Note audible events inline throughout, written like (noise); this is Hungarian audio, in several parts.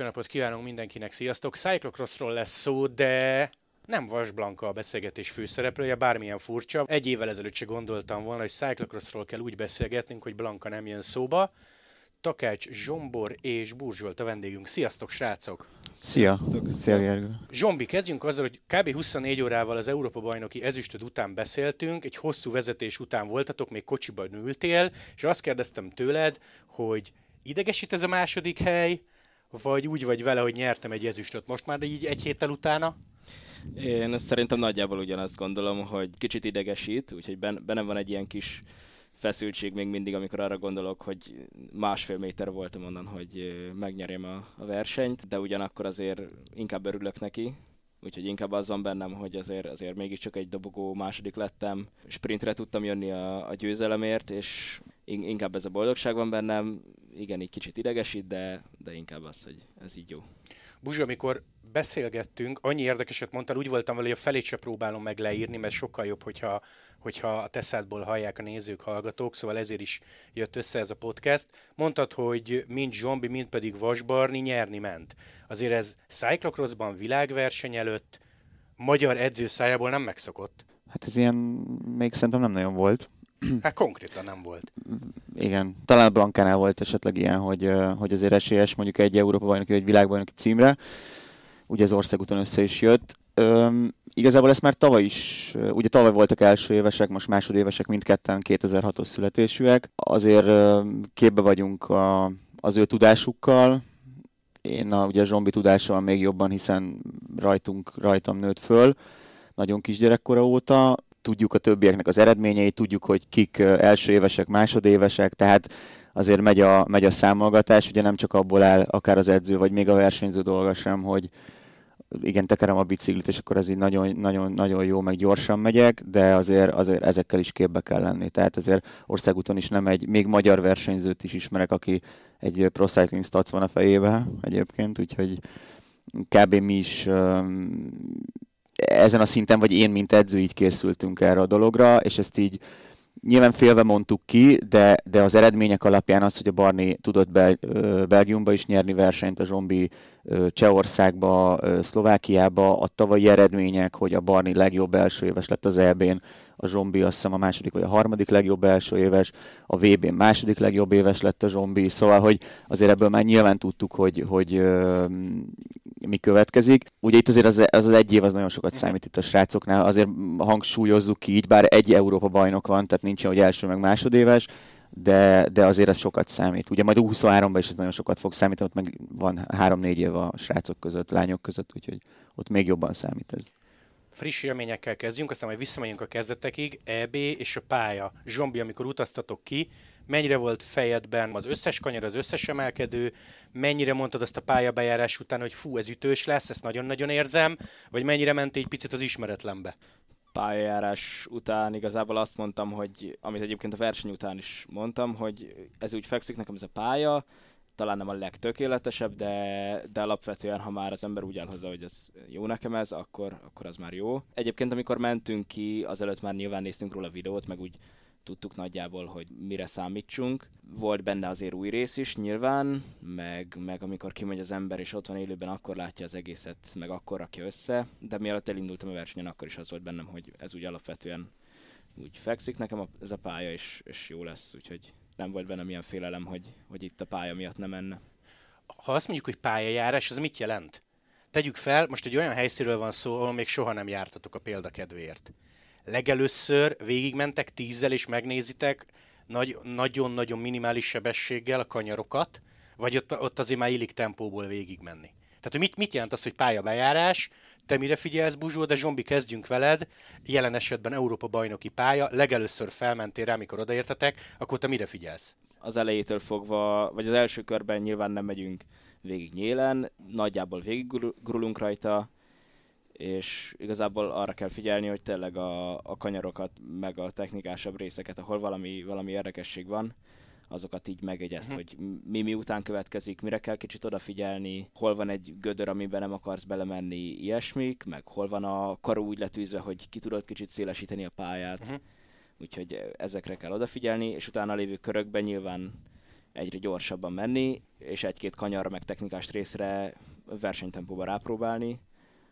jó napot kívánunk mindenkinek, sziasztok! Cyclocrossról lesz szó, de nem Vas Blanka a beszélgetés főszereplője, bármilyen furcsa. Egy évvel ezelőtt se gondoltam volna, hogy Cyclocrossról kell úgy beszélgetnünk, hogy Blanka nem jön szóba. Takács, Zsombor és Burzsolt a vendégünk. Sziasztok, srácok! Szia! Szia, Gergő! Zsombi, kezdjünk azzal, hogy kb. 24 órával az Európa-bajnoki ezüstöd után beszéltünk, egy hosszú vezetés után voltatok, még kocsiban ültél, és azt kérdeztem tőled, hogy idegesít ez a második hely, vagy úgy vagy vele, hogy nyertem egy ezüstöt most már így egy héttel utána? Én szerintem nagyjából ugyanazt gondolom, hogy kicsit idegesít, úgyhogy benne van egy ilyen kis feszültség még mindig, amikor arra gondolok, hogy másfél méter voltam onnan, hogy megnyerjem a, a versenyt, de ugyanakkor azért inkább örülök neki, úgyhogy inkább az van bennem, hogy azért, azért mégiscsak egy dobogó második lettem, sprintre tudtam jönni a, a győzelemért, és inkább ez a boldogság van bennem, igen, így kicsit idegesít, de, de inkább az, hogy ez így jó. Buzsa, amikor beszélgettünk, annyi érdekeset mondtál, úgy voltam vele, hogy a felét se próbálom meg leírni, mert sokkal jobb, hogyha, hogyha a teszádból hallják a nézők, hallgatók, szóval ezért is jött össze ez a podcast. Mondtad, hogy mind Zsombi, mind pedig Vasbarni nyerni ment. Azért ez cyclocrossban világverseny előtt magyar edző szájából nem megszokott. Hát ez ilyen még szerintem nem nagyon volt. (clears throat) Hát konkrétan nem volt. Igen, talán Blankánál volt esetleg ilyen, hogy, hogy azért esélyes mondjuk egy Európa bajnoki vagy világbajnoki címre. Ugye az országúton össze is jött. Üm, igazából ezt már tavaly is, ugye tavaly voltak első évesek, most másodévesek, mindketten 2006-os születésűek. Azért képbe vagyunk a, az ő tudásukkal, én a, ugye a Zsombi tudásával még jobban, hiszen rajtunk, rajtam nőtt föl, nagyon kisgyerekkora óta. Tudjuk a többieknek az eredményeit, tudjuk, hogy kik első évesek, másodévesek, tehát azért megy a, megy a számolgatás, ugye nem csak abból áll akár az edző, vagy még a versenyző dolga sem, hogy igen, tekerem a biciklit, és akkor ez így nagyon, nagyon, nagyon jó, meg gyorsan megyek, de azért, azért ezekkel is képbe kell lenni. Tehát azért országúton is nem egy, még magyar versenyzőt is ismerek, aki egy Pro Cycling Stats van a fejébe egyébként, úgyhogy kb. mi is ezen a szinten, vagy én, mint edző így készültünk erre a dologra, és ezt így nyilván félve mondtuk ki, de, de az eredmények alapján az, hogy a Barni tudott Bel, Belgiumba is nyerni versenyt, a Zsombi Csehországba, Szlovákiába, a tavalyi eredmények, hogy a Barni legjobb első éves lett az EB-n, a Zsombi azt hiszem a második vagy a harmadik legjobb első éves, a VB-n második legjobb éves lett a Zsombi, szóval, hogy azért ebből már nyilván tudtuk, hogy, hogy mi következik. Ugye itt azért az, az, az egy év az nagyon sokat számít itt a srácoknál, azért hangsúlyozzuk ki így, bár egy Európa bajnok van, tehát nincsen, hogy első meg másodéves, de, de azért ez sokat számít. Ugye majd 23-ban is ez nagyon sokat fog számítani, ott meg van 3-4 év a srácok között, lányok között, úgyhogy ott még jobban számít ez. Friss élményekkel kezdjünk, aztán majd visszamegyünk a kezdetekig. EB és a pálya. Zsombi, amikor utaztatok ki, mennyire volt fejedben az összes kanyar, az összes emelkedő, mennyire mondtad azt a pályabejárás után, hogy fú, ez ütős lesz, ezt nagyon-nagyon érzem, vagy mennyire ment egy picit az ismeretlenbe? pályajárás után igazából azt mondtam, hogy amit egyébként a verseny után is mondtam, hogy ez úgy fekszik nekem ez a pálya, talán nem a legtökéletesebb, de, de alapvetően, ha már az ember úgy áll hozzá, hogy ez jó nekem ez, akkor, akkor az már jó. Egyébként, amikor mentünk ki, azelőtt már nyilván néztünk róla videót, meg úgy tudtuk nagyjából, hogy mire számítsunk. Volt benne azért új rész is nyilván, meg, meg amikor kimegy az ember és ott van élőben, akkor látja az egészet, meg akkor rakja össze, de mielőtt elindultam a versenyen, akkor is az volt bennem, hogy ez úgy alapvetően úgy fekszik nekem a, ez a pálya, és, és jó lesz, úgyhogy nem volt bennem ilyen félelem, hogy, hogy itt a pálya miatt nem menne. Ha azt mondjuk, hogy pályajárás, az mit jelent? Tegyük fel, most egy olyan helyszínről van szó, ahol még soha nem jártatok a példakedvéért legelőször végigmentek tízzel és megnézitek nagy, nagyon-nagyon minimális sebességgel a kanyarokat, vagy ott, ott azért már illik tempóból végigmenni. Tehát, hogy mit, mit jelent az, hogy pályabejárás, te mire figyelsz, Buzsó, de Zsombi, kezdjünk veled, jelen esetben Európa bajnoki pálya, legelőször felmentél rá, amikor odaértetek, akkor te mire figyelsz? Az elejétől fogva, vagy az első körben nyilván nem megyünk végig nyélen, nagyjából végig gurulunk rajta, és igazából arra kell figyelni, hogy tényleg a, a kanyarokat, meg a technikásabb részeket, ahol valami, valami érdekesség van, azokat így megegyezt, uh-huh. hogy mi mi után következik, mire kell kicsit odafigyelni, hol van egy gödör, amiben nem akarsz belemenni, ilyesmik, meg hol van a karú úgy letűzve, hogy ki tudod kicsit szélesíteni a pályát. Uh-huh. Úgyhogy ezekre kell odafigyelni, és utána lévő körökben nyilván egyre gyorsabban menni, és egy-két kanyarra meg technikás részre versenytempóban rápróbálni,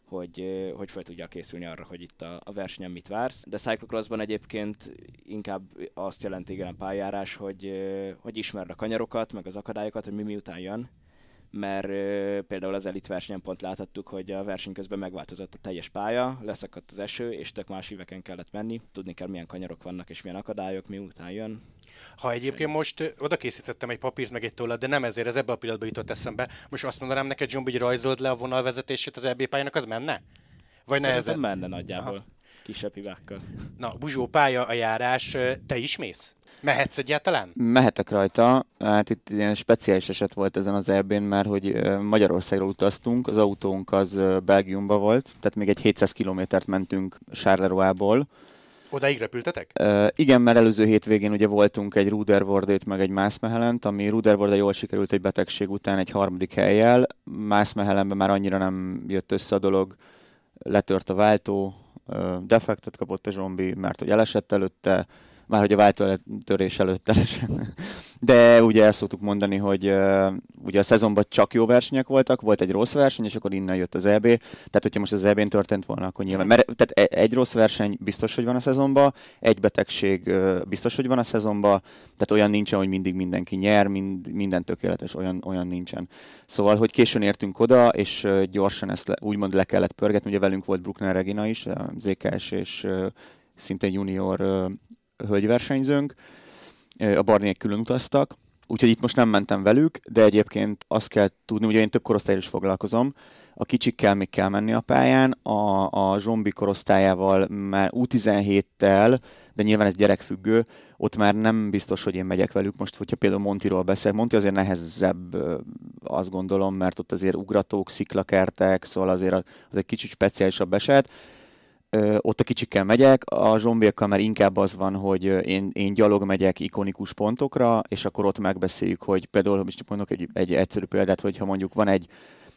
hogy, hogy fel tudjál készülni arra, hogy itt a, a versenyen mit vársz. De cyclocrossban egyébként inkább azt jelenti igen pályárás, hogy, hogy ismerd a kanyarokat, meg az akadályokat, hogy mi miután jön, mert például az elit versenyen pont láthattuk, hogy a verseny közben megváltozott a teljes pálya, leszakadt az eső, és tök más íveken kellett menni. Tudni kell, milyen kanyarok vannak, és milyen akadályok, miután jön. Ha egyébként most oda készítettem egy papírt meg egy tollat, de nem ezért, ez ebbe a pillanatban jutott eszembe. Most azt mondanám neked, John, hogy rajzold le a vonalvezetését az EB pályának, az menne? Vagy ne ez? menne nagyjából. Aha. Kisebb hibákkal. Na, Buzsó pálya a járás, te is mész? Mehetsz egyáltalán? Mehetek rajta. Hát itt ilyen speciális eset volt ezen az eb mert hogy Magyarországról utaztunk, az autónk az Belgiumba volt, tehát még egy 700 kilométert mentünk Charleroi-ból. Odaig repültetek? Uh, igen, mert előző hétvégén ugye voltunk egy Rudervordét, meg egy Mászmehelent, ami Rudervorde jól sikerült egy betegség után egy harmadik helyjel. Mászmehelenben már annyira nem jött össze a dolog, letört a váltó, defektet kapott a zsombi, mert hogy elesett előtte, már hogy a váltótörés előtt elesen. De ugye el szoktuk mondani, hogy uh, ugye a szezonban csak jó versenyek voltak, volt egy rossz verseny, és akkor innen jött az EB. Tehát, hogyha most az EB-n történt volna, akkor nyilván. Mert tehát e, egy rossz verseny biztos, hogy van a szezonban, egy betegség uh, biztos, hogy van a szezonban, tehát olyan nincsen, hogy mindig mindenki nyer, mind, minden tökéletes, olyan, olyan nincsen. Szóval, hogy későn értünk oda, és uh, gyorsan ezt le, úgymond le kellett pörgetni, ugye velünk volt Bruckner Regina is, ZKS és szintén junior hölgyversenyzőnk, a barniek külön utaztak, úgyhogy itt most nem mentem velük, de egyébként azt kell tudni, ugye én több korosztályra is foglalkozom, a kicsikkel még kell menni a pályán, a, a zombi korosztályával már U17-tel, de nyilván ez gyerekfüggő, ott már nem biztos, hogy én megyek velük. Most, hogyha például Montiról beszél, Monti azért nehezebb, azt gondolom, mert ott azért ugratók, sziklakertek, szóval azért az egy kicsit speciálisabb eset ott a kicsikkel megyek, a zsombiakkal már inkább az van, hogy én, én gyalog megyek ikonikus pontokra, és akkor ott megbeszéljük, hogy például, most mondok egy, egy egyszerű példát, hogy ha mondjuk van egy,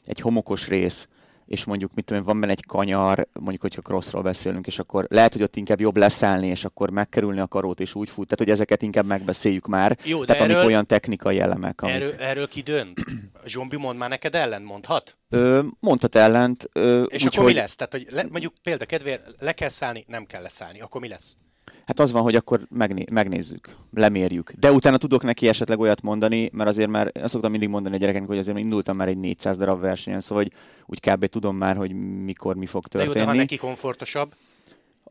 egy homokos rész, és mondjuk, mit tudom, van benne egy kanyar, mondjuk, hogyha crossról beszélünk, és akkor lehet, hogy ott inkább jobb leszállni, és akkor megkerülni a karót, és úgy fut. Tehát, hogy ezeket inkább megbeszéljük már. Jó, de Tehát, erről, amik olyan technikai elemek. Amik... Erről, erről ki dönt? Zsombi mond már neked ellen, mondhat? Ö, mondhat ellent. Ö, és úgy, akkor hogy... mi lesz? Tehát, hogy le, mondjuk példa kedvéért le kell szállni, nem kell leszállni. Akkor mi lesz? Hát az van, hogy akkor megné- megnézzük, lemérjük. De utána tudok neki esetleg olyat mondani, mert azért már azt szoktam mindig mondani a gyerekeknek, hogy azért indultam már egy 400 darab versenyen, szóval hogy úgy kb. tudom már, hogy mikor mi fog történni. De jó, de ha neki komfortosabb,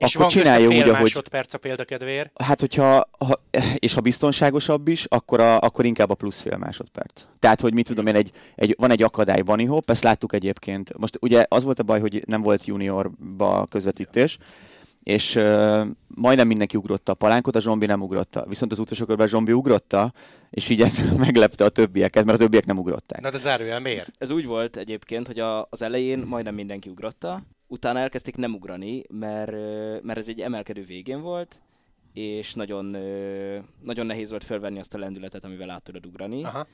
és akkor van csinálja úgy, ahogy... másodperc a példakedvéért. Hát, hogyha, ha, és ha biztonságosabb is, akkor, a, akkor inkább a plusz fél másodperc. Tehát, hogy mit tudom én, egy, egy, van egy akadály bunny hop, ezt láttuk egyébként. Most ugye az volt a baj, hogy nem volt juniorba közvetítés, és uh, majdnem mindenki ugrotta a palánkot, a zombi nem ugrotta. Viszont az utolsó körben a zombi ugrotta, és így ez (laughs) meglepte a többieket, mert a többiek nem ugrották. Na de zárójel miért? Ez úgy volt egyébként, hogy a, az elején majdnem mindenki ugrotta, utána elkezdték nem ugrani, mert, mert ez egy emelkedő végén volt, és nagyon, nagyon nehéz volt felvenni azt a lendületet, amivel át tudod ugrani. Aha.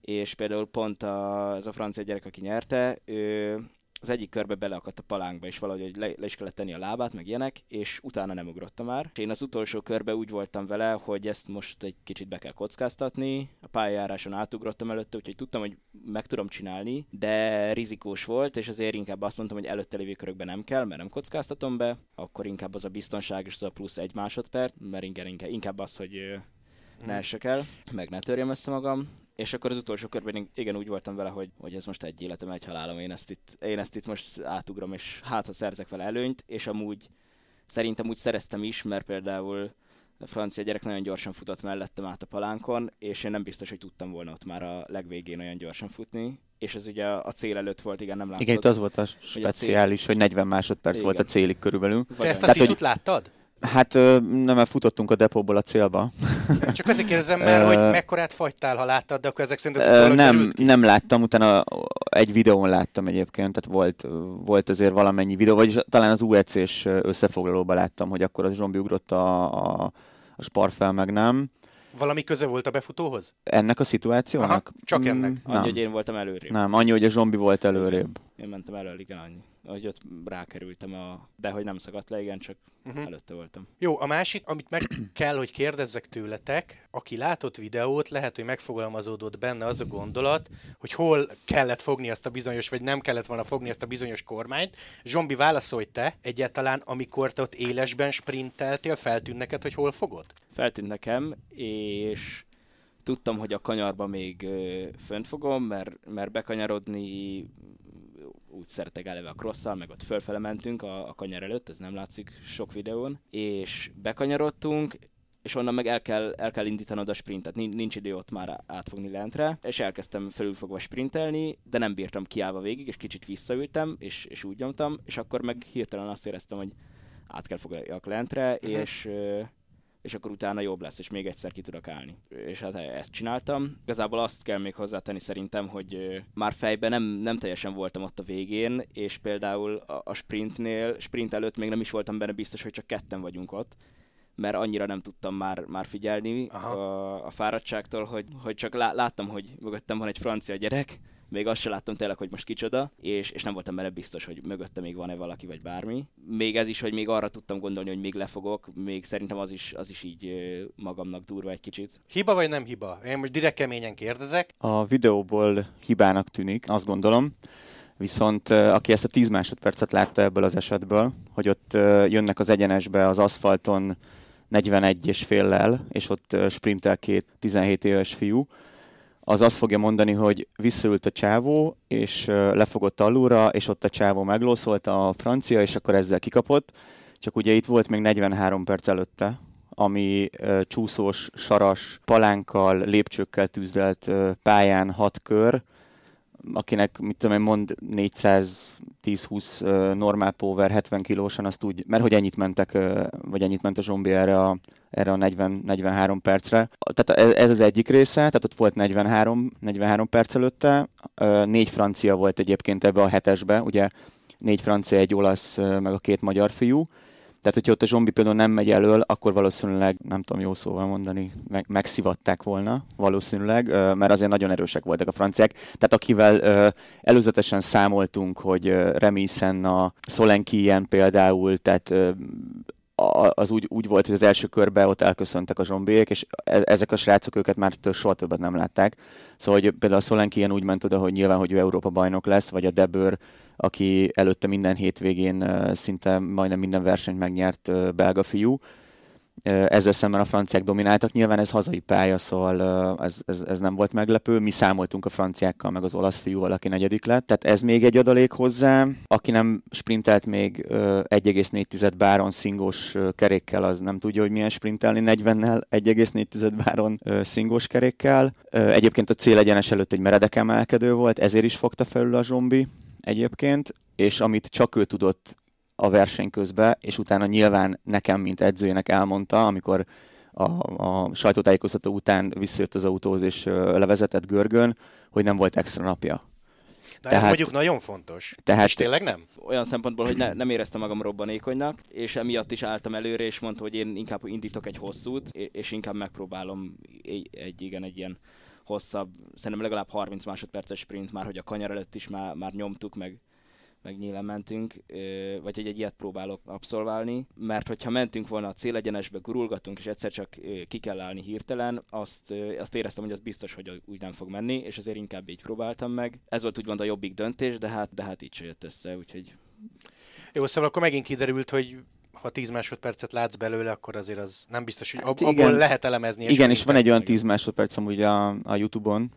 És például pont a, az a francia gyerek, aki nyerte, ő az egyik körbe beleakadt a palánkba, és valahogy le, le is kellett tenni a lábát, meg ilyenek, és utána nem ugrottam már. És én az utolsó körbe úgy voltam vele, hogy ezt most egy kicsit be kell kockáztatni. A pályajáráson átugrottam előtte, úgyhogy tudtam, hogy meg tudom csinálni, de rizikós volt, és azért inkább azt mondtam, hogy előtte lévő körökben nem kell, mert nem kockáztatom be, akkor inkább az a biztonság és az a plusz egy másodperc, mert inkább, inkább az, hogy ne essek el, meg ne törjem össze magam, és akkor az utolsó körben igen úgy voltam vele, hogy, hogy ez most egy életem, egy halálom, én ezt itt, én ezt itt most átugrom, és hát ha szerzek vele előnyt, és amúgy szerintem úgy szereztem is, mert például a francia gyerek nagyon gyorsan futott mellettem át a palánkon, és én nem biztos, hogy tudtam volna ott már a legvégén olyan gyorsan futni, és ez ugye a cél előtt volt, igen, nem látod. Igen, itt az volt a speciális, hogy, cél... hogy 40 másodperc igen. volt a célig körülbelül. Te ezt a Tehát, hogy... láttad? Hát nem, mert futottunk a depóból a célba. Csak azért kérdezem már, hogy mekkorát fagytál, ha láttad, de akkor ezek szerint ez Nem, nem láttam, utána egy videón láttam egyébként, tehát volt, volt azért valamennyi videó, vagyis talán az UEC-s összefoglalóban láttam, hogy akkor az zombi ugrott a, a, a sparfel, meg nem. Valami köze volt a befutóhoz? Ennek a szituációnak? Aha, csak ennek. Mm, annyi, hogy én voltam előrébb. Nem, annyi, hogy a zombi volt előrébb. Én mentem elől, igen, annyi. Hogy ott rákerültem, a... de hogy nem szakadt le, igen, csak uh-huh. előtte voltam. Jó, a másik, amit meg (clears throat) kell, hogy kérdezzek tőletek, aki látott videót, lehet, hogy megfogalmazódott benne az a gondolat, hogy hol kellett fogni azt a bizonyos, vagy nem kellett volna fogni azt a bizonyos kormányt. Zsombi, válaszolj te egyáltalán, amikor te ott élesben sprinteltél, feltűnt neked, hogy hol fogod? Feltűnt nekem, és tudtam, hogy a kanyarba még fönt fogom, mert, mert bekanyarodni úgy szeretek eleve a crosszal, meg ott fölfele mentünk a, a kanyar előtt, ez nem látszik sok videón, és bekanyarodtunk, és onnan meg el kell, el kell indítanod a sprintet, nincs idő ott már átfogni lentre, és elkezdtem felülfogva sprintelni, de nem bírtam kiállva végig, és kicsit visszaültem, és, és úgy nyomtam, és akkor meg hirtelen azt éreztem, hogy át kell fogjak lentre, uh-huh. és és akkor utána jobb lesz, és még egyszer ki tudok állni. És hát ezt csináltam. Igazából azt kell még hozzátenni szerintem, hogy már fejben nem, nem teljesen voltam ott a végén, és például a, a sprintnél, sprint előtt még nem is voltam benne biztos, hogy csak ketten vagyunk ott mert annyira nem tudtam már, már figyelni a, a fáradtságtól, hogy, hogy csak lá, láttam, hogy mögöttem van egy francia gyerek, még azt sem láttam tényleg, hogy most kicsoda, és, és nem voltam benne biztos, hogy mögötte még van-e valaki vagy bármi. Még ez is, hogy még arra tudtam gondolni, hogy még lefogok, még szerintem az is, az is így magamnak durva egy kicsit. Hiba vagy nem hiba? Én most direkt keményen kérdezek. A videóból hibának tűnik, azt gondolom. Viszont aki ezt a 10 másodpercet látta ebből az esetből, hogy ott jönnek az egyenesbe az aszfalton 41 és féllel, és ott sprintel két 17 éves fiú, az azt fogja mondani, hogy visszaült a csávó, és lefogott alulra, és ott a csávó meglószolta a francia, és akkor ezzel kikapott. Csak ugye itt volt még 43 perc előtte, ami uh, csúszós, saras, palánkkal, lépcsőkkel tűzdelt uh, pályán hat kör, akinek, mit tudom én, mond 410-20 uh, normál power, 70 kilósan, azt úgy, mert hogy ennyit mentek, vagy ennyit ment a zombi erre a, erre a 40-43 percre. Tehát ez az egyik része, tehát ott volt 43, 43 perc előtte, négy francia volt egyébként ebbe a hetesbe, ugye négy francia, egy olasz, meg a két magyar fiú, tehát, hogyha ott a zombi például nem megy elől, akkor valószínűleg, nem tudom jó szóval mondani, meg, megszivatták volna valószínűleg, mert azért nagyon erősek voltak a franciák. Tehát akivel előzetesen számoltunk, hogy Remi Senna, Szolenki ilyen például, tehát az úgy, úgy volt, hogy az első körben ott elköszöntek a zombiék, és e, ezek a srácok őket már től, soha többet nem látták. Szóval hogy például a Szolenki ilyen úgy ment oda, hogy nyilván, hogy ő Európa bajnok lesz, vagy a Debőr, aki előtte minden hétvégén szinte majdnem minden versenyt megnyert belga fiú, ezzel szemben a franciák domináltak. Nyilván ez hazai pálya, szóval ez, ez, ez nem volt meglepő. Mi számoltunk a franciákkal, meg az olasz fiúval, aki negyedik lett. Tehát ez még egy adalék hozzá. Aki nem sprintelt még 1,4 báron szingós kerékkel, az nem tudja, hogy milyen sprintelni 40-nel 1,4 báron szingós kerékkel. Egyébként a cél egyenes előtt egy meredek emelkedő volt, ezért is fogta felül a zombi egyébként, és amit csak ő tudott a verseny közben, és utána nyilván nekem, mint edzőjének elmondta, amikor a, a sajtótájékoztató után visszajött az autóhoz és levezetett görgön, hogy nem volt extra napja. De tehát, ez mondjuk nagyon fontos. Tehát, és tényleg nem? Olyan szempontból, hogy ne, nem éreztem magam robbanékonynak, és emiatt is álltam előre, és mondta, hogy én inkább indítok egy hosszút, és inkább megpróbálom egy, egy igen, egy ilyen hosszabb, szerintem legalább 30 másodperces sprint már, hogy a kanyar előtt is már, már nyomtuk, meg meg nyílen mentünk, vagy hogy egy ilyet próbálok abszolválni, mert hogyha mentünk volna a célegyenesbe, gurulgatunk, és egyszer csak ki kell állni hirtelen, azt, azt éreztem, hogy az biztos, hogy úgy nem fog menni, és azért inkább így próbáltam meg. Ez volt úgymond a jobbik döntés, de hát, de hát így se jött össze, úgyhogy... Jó, szóval akkor megint kiderült, hogy ha 10 másodpercet látsz belőle, akkor azért az nem biztos, hogy ab, hát abból lehet elemezni. Igen, és van egy olyan 10 másodperc amúgy a, a Youtube-on,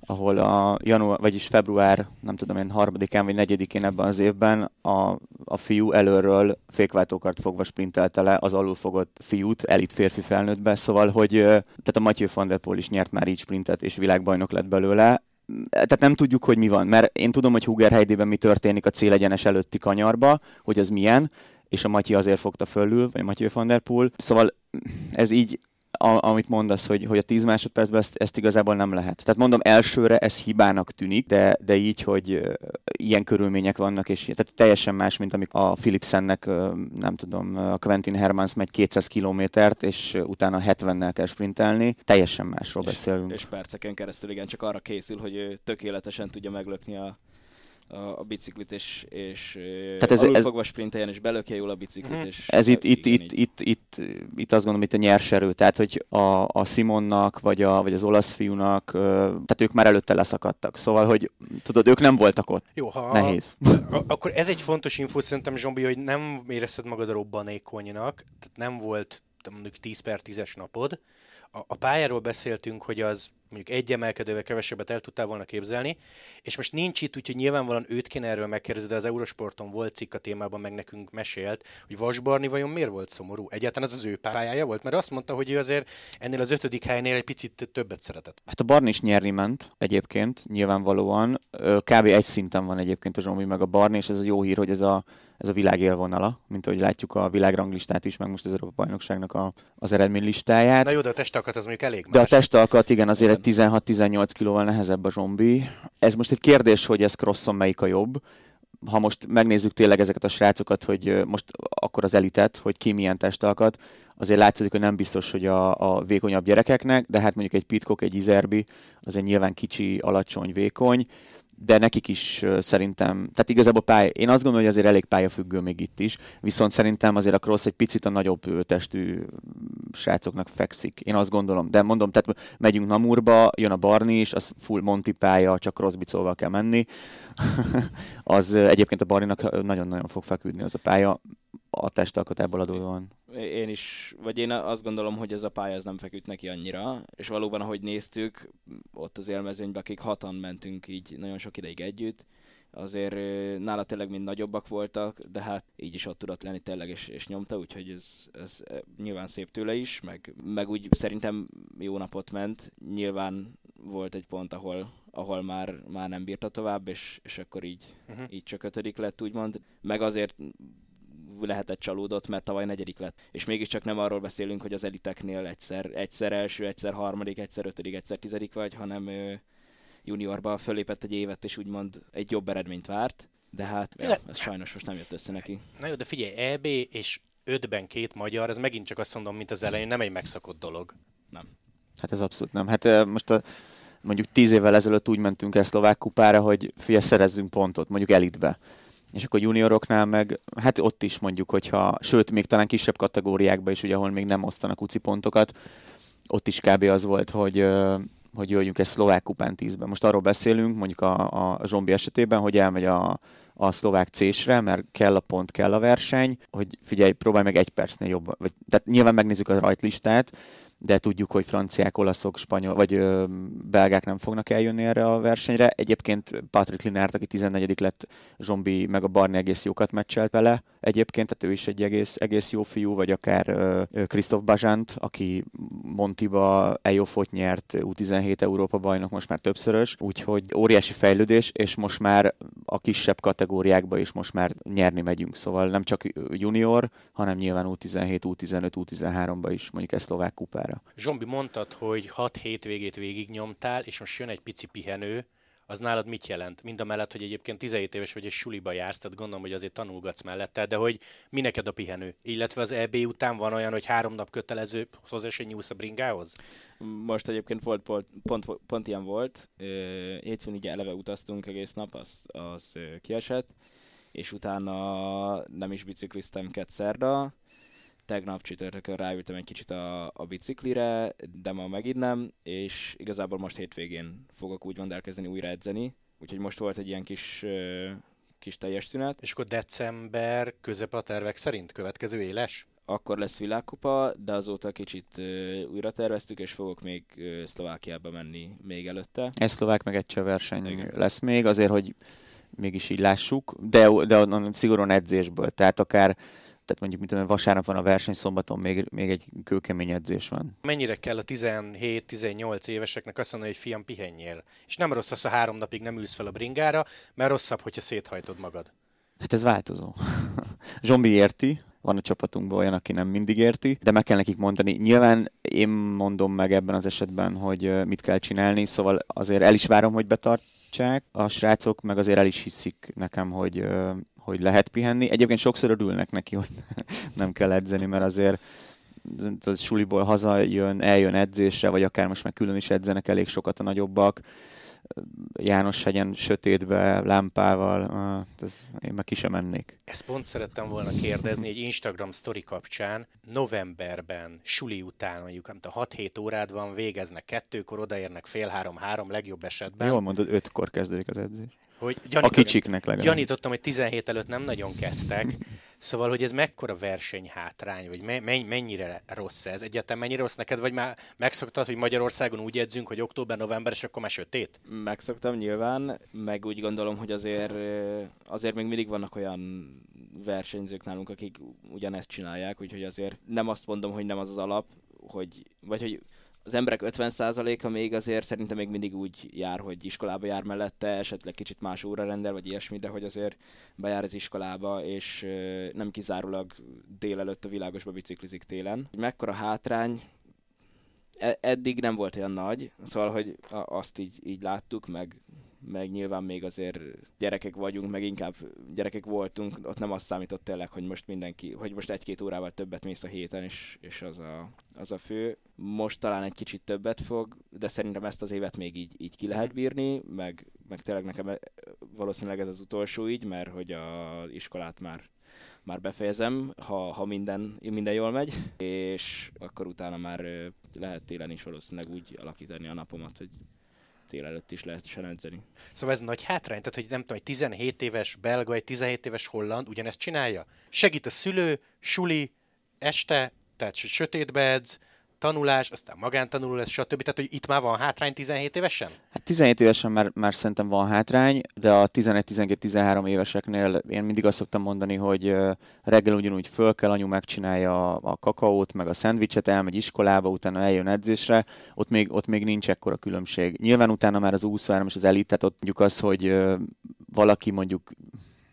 ahol a január, vagyis február, nem tudom én, harmadikán vagy negyedikén ebben az évben a, a fiú előről fékváltókart fogva sprintelte le az alulfogott fiút, elit férfi felnőttbe, szóval, hogy tehát a Mathieu van der Poel is nyert már így sprintet, és világbajnok lett belőle, tehát nem tudjuk, hogy mi van, mert én tudom, hogy Huger Heidében mi történik a célegyenes előtti kanyarba, hogy az milyen, és a Matyi azért fogta fölül, vagy Matyi van der Poel. Szóval ez így a, amit mondasz, hogy, hogy a 10 másodpercben ezt, ezt igazából nem lehet. Tehát mondom, elsőre ez hibának tűnik, de, de így, hogy ilyen körülmények vannak, és tehát teljesen más, mint amik a Philipsennek, nem tudom, a Quentin Hermans megy 200 kilométert, és utána 70-nel kell sprintelni, teljesen másról és, beszélünk. És perceken keresztül igen, csak arra készül, hogy ő tökéletesen tudja meglökni a a, a biciklit, és, és Tehát ez, ez, fogva sprinteljen, és belökje jól a biciklit. Mm. És ez itt, itt, itt, itt, itt, itt, azt gondolom, itt a nyers erő. Tehát, hogy a, a Simonnak, vagy, a, vagy az olasz fiúnak, tehát ők már előtte leszakadtak. Szóval, hogy tudod, ők nem voltak ott. Jó, ha Nehéz. (laughs) A, akkor ez egy fontos info szerintem, Zsombi, hogy nem érezted magad a robbanékonynak, tehát nem volt mondjuk 10 per 10-es napod, a, a pályáról beszéltünk, hogy az mondjuk egy emelkedővel kevesebbet el tudtál volna képzelni, és most nincs itt, úgyhogy nyilvánvalóan őt kéne erről megkérdezni, de az Eurosporton volt cikk a témában, meg nekünk mesélt, hogy Vasbarni vajon miért volt szomorú? Egyáltalán az az ő pályája volt? Mert azt mondta, hogy ő azért ennél az ötödik helynél egy picit többet szeretett. Hát a Barni is nyerni ment egyébként, nyilvánvalóan. Kb. egy szinten van egyébként a Zsombi meg a Barni, és ez a jó hír, hogy ez a ez a világ élvonala, mint ahogy látjuk a világranglistát is, meg most az Európa Bajnokságnak a, az eredménylistáját. Na jó, de a testalkat az mondjuk elég más. De a testalkat, igen, azért egy 16-18 kilóval nehezebb a zombi. Ez most egy kérdés, hogy ez crosson melyik a jobb. Ha most megnézzük tényleg ezeket a srácokat, hogy most akkor az elitet, hogy ki milyen testalkat, azért látszik, hogy nem biztos, hogy a, a vékonyabb gyerekeknek, de hát mondjuk egy Pitcock, egy Izerbi, azért nyilván kicsi, alacsony, vékony de nekik is szerintem, tehát igazából pálya, én azt gondolom, hogy azért elég pályafüggő még itt is, viszont szerintem azért a cross egy picit a nagyobb testű srácoknak fekszik. Én azt gondolom, de mondom, tehát megyünk Namurba, jön a Barni is, az full Monti pálya, csak crossbicolval kell menni. (laughs) az egyébként a Barninak nagyon-nagyon fog feküdni az a pálya, a testalkatából adódóan. Én is, vagy én azt gondolom, hogy ez a pálya ez nem feküdt neki annyira, és valóban, ahogy néztük, ott az élmezőnyben, akik hatan mentünk így nagyon sok ideig együtt, azért nála tényleg mind nagyobbak voltak, de hát így is ott tudott lenni tényleg, és, és nyomta, úgyhogy ez, ez nyilván szép tőle is, meg, meg úgy szerintem jó napot ment, nyilván volt egy pont, ahol, ahol már, már nem bírta tovább, és, és akkor így, uh-huh. így csak ötödik lett, úgymond. Meg azért lehetett csalódott, mert tavaly negyedik lett. És mégiscsak nem arról beszélünk, hogy az eliteknél egyszer, egyszer első, egyszer harmadik, egyszer ötödik, egyszer tizedik vagy, hanem juniorba fölépett egy évet, és úgymond egy jobb eredményt várt. De hát ja, ez sajnos most nem jött össze neki. Na jó, de figyelj, EB és ötben két magyar, ez megint csak azt mondom, mint az elején, nem egy megszokott dolog. Nem. Hát ez abszolút nem. Hát most a, mondjuk tíz évvel ezelőtt úgy mentünk el szlovák kupára, hogy figyelj, szerezzünk pontot, mondjuk elitbe és akkor junioroknál meg, hát ott is mondjuk, hogyha, sőt, még talán kisebb kategóriákban is, ugye, ahol még nem osztanak uci pontokat, ott is kb. az volt, hogy, hogy jöjjünk egy szlovák kupán tízben. Most arról beszélünk, mondjuk a, a Zsombi esetében, hogy elmegy a, a szlovák C-sre, mert kell a pont, kell a verseny, hogy figyelj, próbálj meg egy percnél jobban. Vagy, tehát nyilván megnézzük a rajtlistát, de tudjuk, hogy franciák, olaszok, spanyol vagy ö, belgák nem fognak eljönni erre a versenyre. Egyébként Patrick Linert, aki 14 lett, Zsombi meg a Barni egész jókat meccselt vele egyébként, tehát ő is egy egész, egész jó fiú, vagy akár Krisztof Bazsánt, aki Montiba Ejofot nyert, U17 Európa bajnok, most már többszörös, úgyhogy óriási fejlődés, és most már a kisebb kategóriákba is most már nyerni megyünk, szóval nem csak junior, hanem nyilván U17, U15, U13-ba is mondjuk egy szlovák kupára. Zsombi, mondtad, hogy 6 hétvégét végignyomtál, és most jön egy pici pihenő, az nálad mit jelent? Mind a mellett, hogy egyébként 17 éves vagy, és suliba jársz, tehát gondolom, hogy azért tanulgatsz mellette, de hogy mi neked a pihenő? Illetve az EB után van olyan, hogy három nap kötelező hozzá nyúlsz a bringához? Most egyébként volt, pont, pont, pont ilyen volt. Hétfőn ugye eleve utaztunk egész nap, az, az kiesett, és utána nem is bicikliztem szerda, tegnap csütörtökön ráültem egy kicsit a, a biciklire, de ma megint nem, és igazából most hétvégén fogok úgymond elkezdeni újra edzeni, úgyhogy most volt egy ilyen kis kis teljes szünet. És akkor december közep a tervek szerint következő éles? Akkor lesz világkupa, de azóta kicsit uh, újra terveztük, és fogok még uh, Szlovákiába menni még előtte. Ez szlovák meg egy verseny Igen. lesz még, azért, hogy mégis így lássuk, de, de szigorúan edzésből, tehát akár tehát mondjuk, mint vasárnap van a verseny, szombaton még, még egy kőkemény edzés van. Mennyire kell a 17-18 éveseknek azt mondani, hogy fiam, pihenjél? És nem rossz az, ha három napig nem ülsz fel a bringára, mert rosszabb, hogyha széthajtod magad. Hát ez változó. (laughs) Zsombi érti, van a csapatunkban olyan, aki nem mindig érti, de meg kell nekik mondani. Nyilván én mondom meg ebben az esetben, hogy mit kell csinálni, szóval azért el is várom, hogy betartsák a srácok, meg azért el is hiszik nekem, hogy, hogy lehet pihenni. Egyébként sokszor örülnek neki, hogy (laughs) nem kell edzeni, mert azért a suliból hazajön, eljön edzésre, vagy akár most már külön is edzenek elég sokat a nagyobbak, János hegyen sötétbe, lámpával, ez, én meg ki sem mennék. Ezt pont szerettem volna kérdezni egy Instagram story kapcsán. Novemberben, suli után, mondjuk nem tudom, 6-7 órád van, végeznek kettőkor, odaérnek fél három-három legjobb esetben. Jól mondod, ötkor kezdődik az edzés. Hogy a kicsiknek legalább. Gyanítottam, hogy 17 előtt nem nagyon kezdtek, Szóval, hogy ez mekkora versenyhátrány, vagy me- mennyire rossz ez? Egyáltalán mennyire rossz neked, vagy már megszoktad, hogy Magyarországon úgy edzünk, hogy október-november, és akkor már sötét? Megszoktam nyilván, meg úgy gondolom, hogy azért, azért még mindig vannak olyan versenyzők nálunk, akik ugyanezt csinálják, úgyhogy azért nem azt mondom, hogy nem az az alap, hogy, vagy hogy az emberek 50%-a még azért szerintem még mindig úgy jár, hogy iskolába jár mellette, esetleg kicsit más óra rendel, vagy ilyesmi, de hogy azért bejár az iskolába, és nem kizárólag délelőtt a világosba biciklizik télen. Mekkora hátrány, e- eddig nem volt olyan nagy, szóval, hogy azt így, így láttuk, meg meg nyilván még azért gyerekek vagyunk, meg inkább gyerekek voltunk, ott nem azt számított tényleg, hogy most mindenki, hogy most egy-két órával többet mész a héten, és, és az, a, az a fő. Most talán egy kicsit többet fog, de szerintem ezt az évet még így, így ki lehet bírni, meg, meg tényleg nekem e, valószínűleg ez az utolsó így, mert hogy a iskolát már már befejezem, ha, ha minden, minden jól megy, és akkor utána már lehet télen is valószínűleg úgy alakítani a napomat, hogy tél előtt is lehet edzeni. Szóval ez nagy hátrány, tehát hogy nem tudom, egy 17 éves belga, egy 17 éves holland ugyanezt csinálja? Segít a szülő, suli, este, tehát sötétbe edz, tanulás, aztán magántanuló lesz, stb. Tehát, hogy itt már van hátrány 17 évesen? Hát 17 évesen már, már szerintem van hátrány, de a 11-12-13 éveseknél én mindig azt szoktam mondani, hogy reggel ugyanúgy föl kell, anyu megcsinálja a kakaót, meg a szendvicset, elmegy iskolába, utána eljön edzésre, ott még, ott még nincs ekkora különbség. Nyilván utána már az 23 és az elit, tehát ott mondjuk az, hogy valaki mondjuk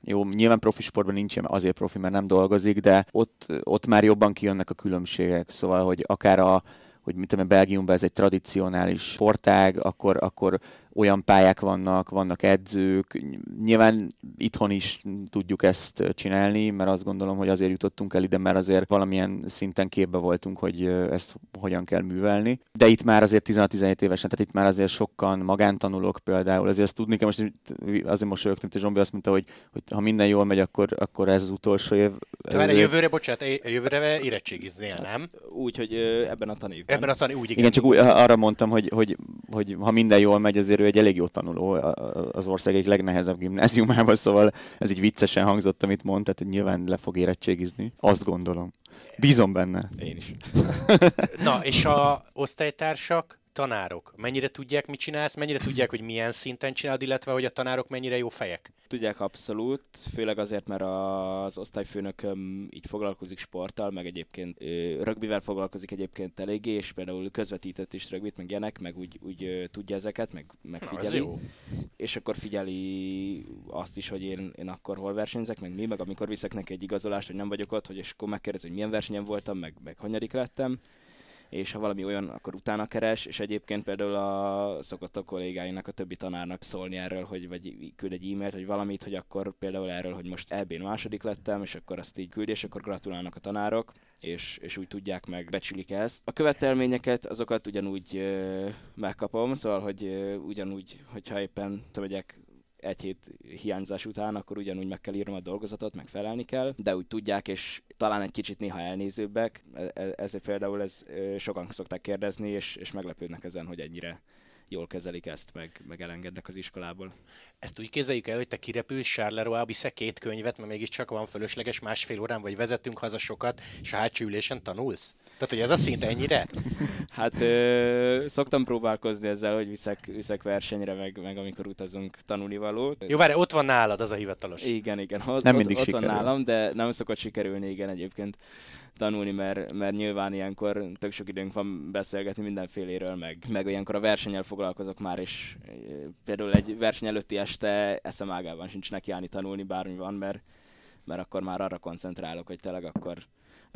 jó, nyilván profi sportban nincsen azért profi, mert nem dolgozik, de ott, ott már jobban kijönnek a különbségek. Szóval, hogy akár a, hogy mit tudom, Belgiumban ez egy tradicionális sportág, akkor, akkor olyan pályák vannak, vannak edzők, nyilván itthon is tudjuk ezt csinálni, mert azt gondolom, hogy azért jutottunk el ide, mert azért valamilyen szinten képbe voltunk, hogy ezt hogyan kell művelni. De itt már azért 16-17 évesen, tehát itt már azért sokan magántanulók például, azért azt tudni kell, most azért mosolyogtam, hogy Zsombi azt mondta, hogy, hogy ha minden jól megy, akkor, akkor ez az utolsó év. Te várj, jövőre, bocsánat, jövőre érettségiznél, nem? Úgy, hogy ebben a tanévben. Ebben a tanévben, úgy igen. Igen, csak úgy, arra mondtam, hogy, hogy, hogy ha minden jól megy, azért egy elég jó tanuló az ország egyik legnehezebb gimnáziumában, szóval ez így viccesen hangzott, amit mondta, tehát nyilván le fog érettségizni. Azt gondolom. Bízom benne. Én is. (laughs) Na, és a osztálytársak tanárok mennyire tudják, mit csinálsz, mennyire tudják, hogy milyen szinten csinálod, illetve hogy a tanárok mennyire jó fejek? Tudják abszolút, főleg azért, mert az osztályfőnököm így foglalkozik sporttal, meg egyébként rögbivel foglalkozik egyébként eléggé, és például közvetített is rögbit, meg ilyenek, meg úgy, úgy tudja ezeket, meg, meg figyeli. jó. És akkor figyeli azt is, hogy én, én akkor hol versenyzek, meg mi, meg amikor viszek neki egy igazolást, hogy nem vagyok ott, hogy és akkor megkérdez, hogy milyen versenyen voltam, meg, meg hanyadik lettem és ha valami olyan, akkor utána keres, és egyébként például a szokott a kollégáinak, a többi tanárnak szólni erről, hogy vagy küld egy e-mailt, vagy valamit, hogy akkor például erről, hogy most eb második lettem, és akkor azt így küld, és akkor gratulálnak a tanárok, és, és úgy tudják meg, becsülik ezt. A követelményeket, azokat ugyanúgy ö, megkapom, szóval, hogy ö, ugyanúgy, hogyha éppen megyek egy hét hiányzás után, akkor ugyanúgy meg kell írnom a dolgozatot, meg felelni kell, de úgy tudják, és talán egy kicsit néha elnézőbbek. Ez, e, ez például ez, sokan szokták kérdezni, és, és meglepődnek ezen, hogy ennyire jól kezelik ezt, meg, meg elengednek az iskolából. Ezt úgy képzeljük el, hogy te kirepülsz Charleroi, viszek két könyvet, mert mégiscsak van fölösleges másfél órán, vagy vezetünk haza sokat, és a hátsó ülésen tanulsz? Tehát, hogy ez a szint ennyire? (laughs) hát ö, szoktam próbálkozni ezzel, hogy viszek, viszek versenyre, meg, meg amikor utazunk tanulni valót. Jó, várj, ott van nálad az a hivatalos. Igen, igen. Ott, nem mindig ott, ott van nálam, de nem szokott sikerülni, igen, egyébként tanulni, mert, mert nyilván ilyenkor tök sok időnk van beszélgetni mindenféléről, meg, meg olyankor a versenyel foglalkozok már, és például egy verseny előtti este eszem ágában sincs nekiállni tanulni, bármi van, mert mert akkor már arra koncentrálok, hogy tényleg akkor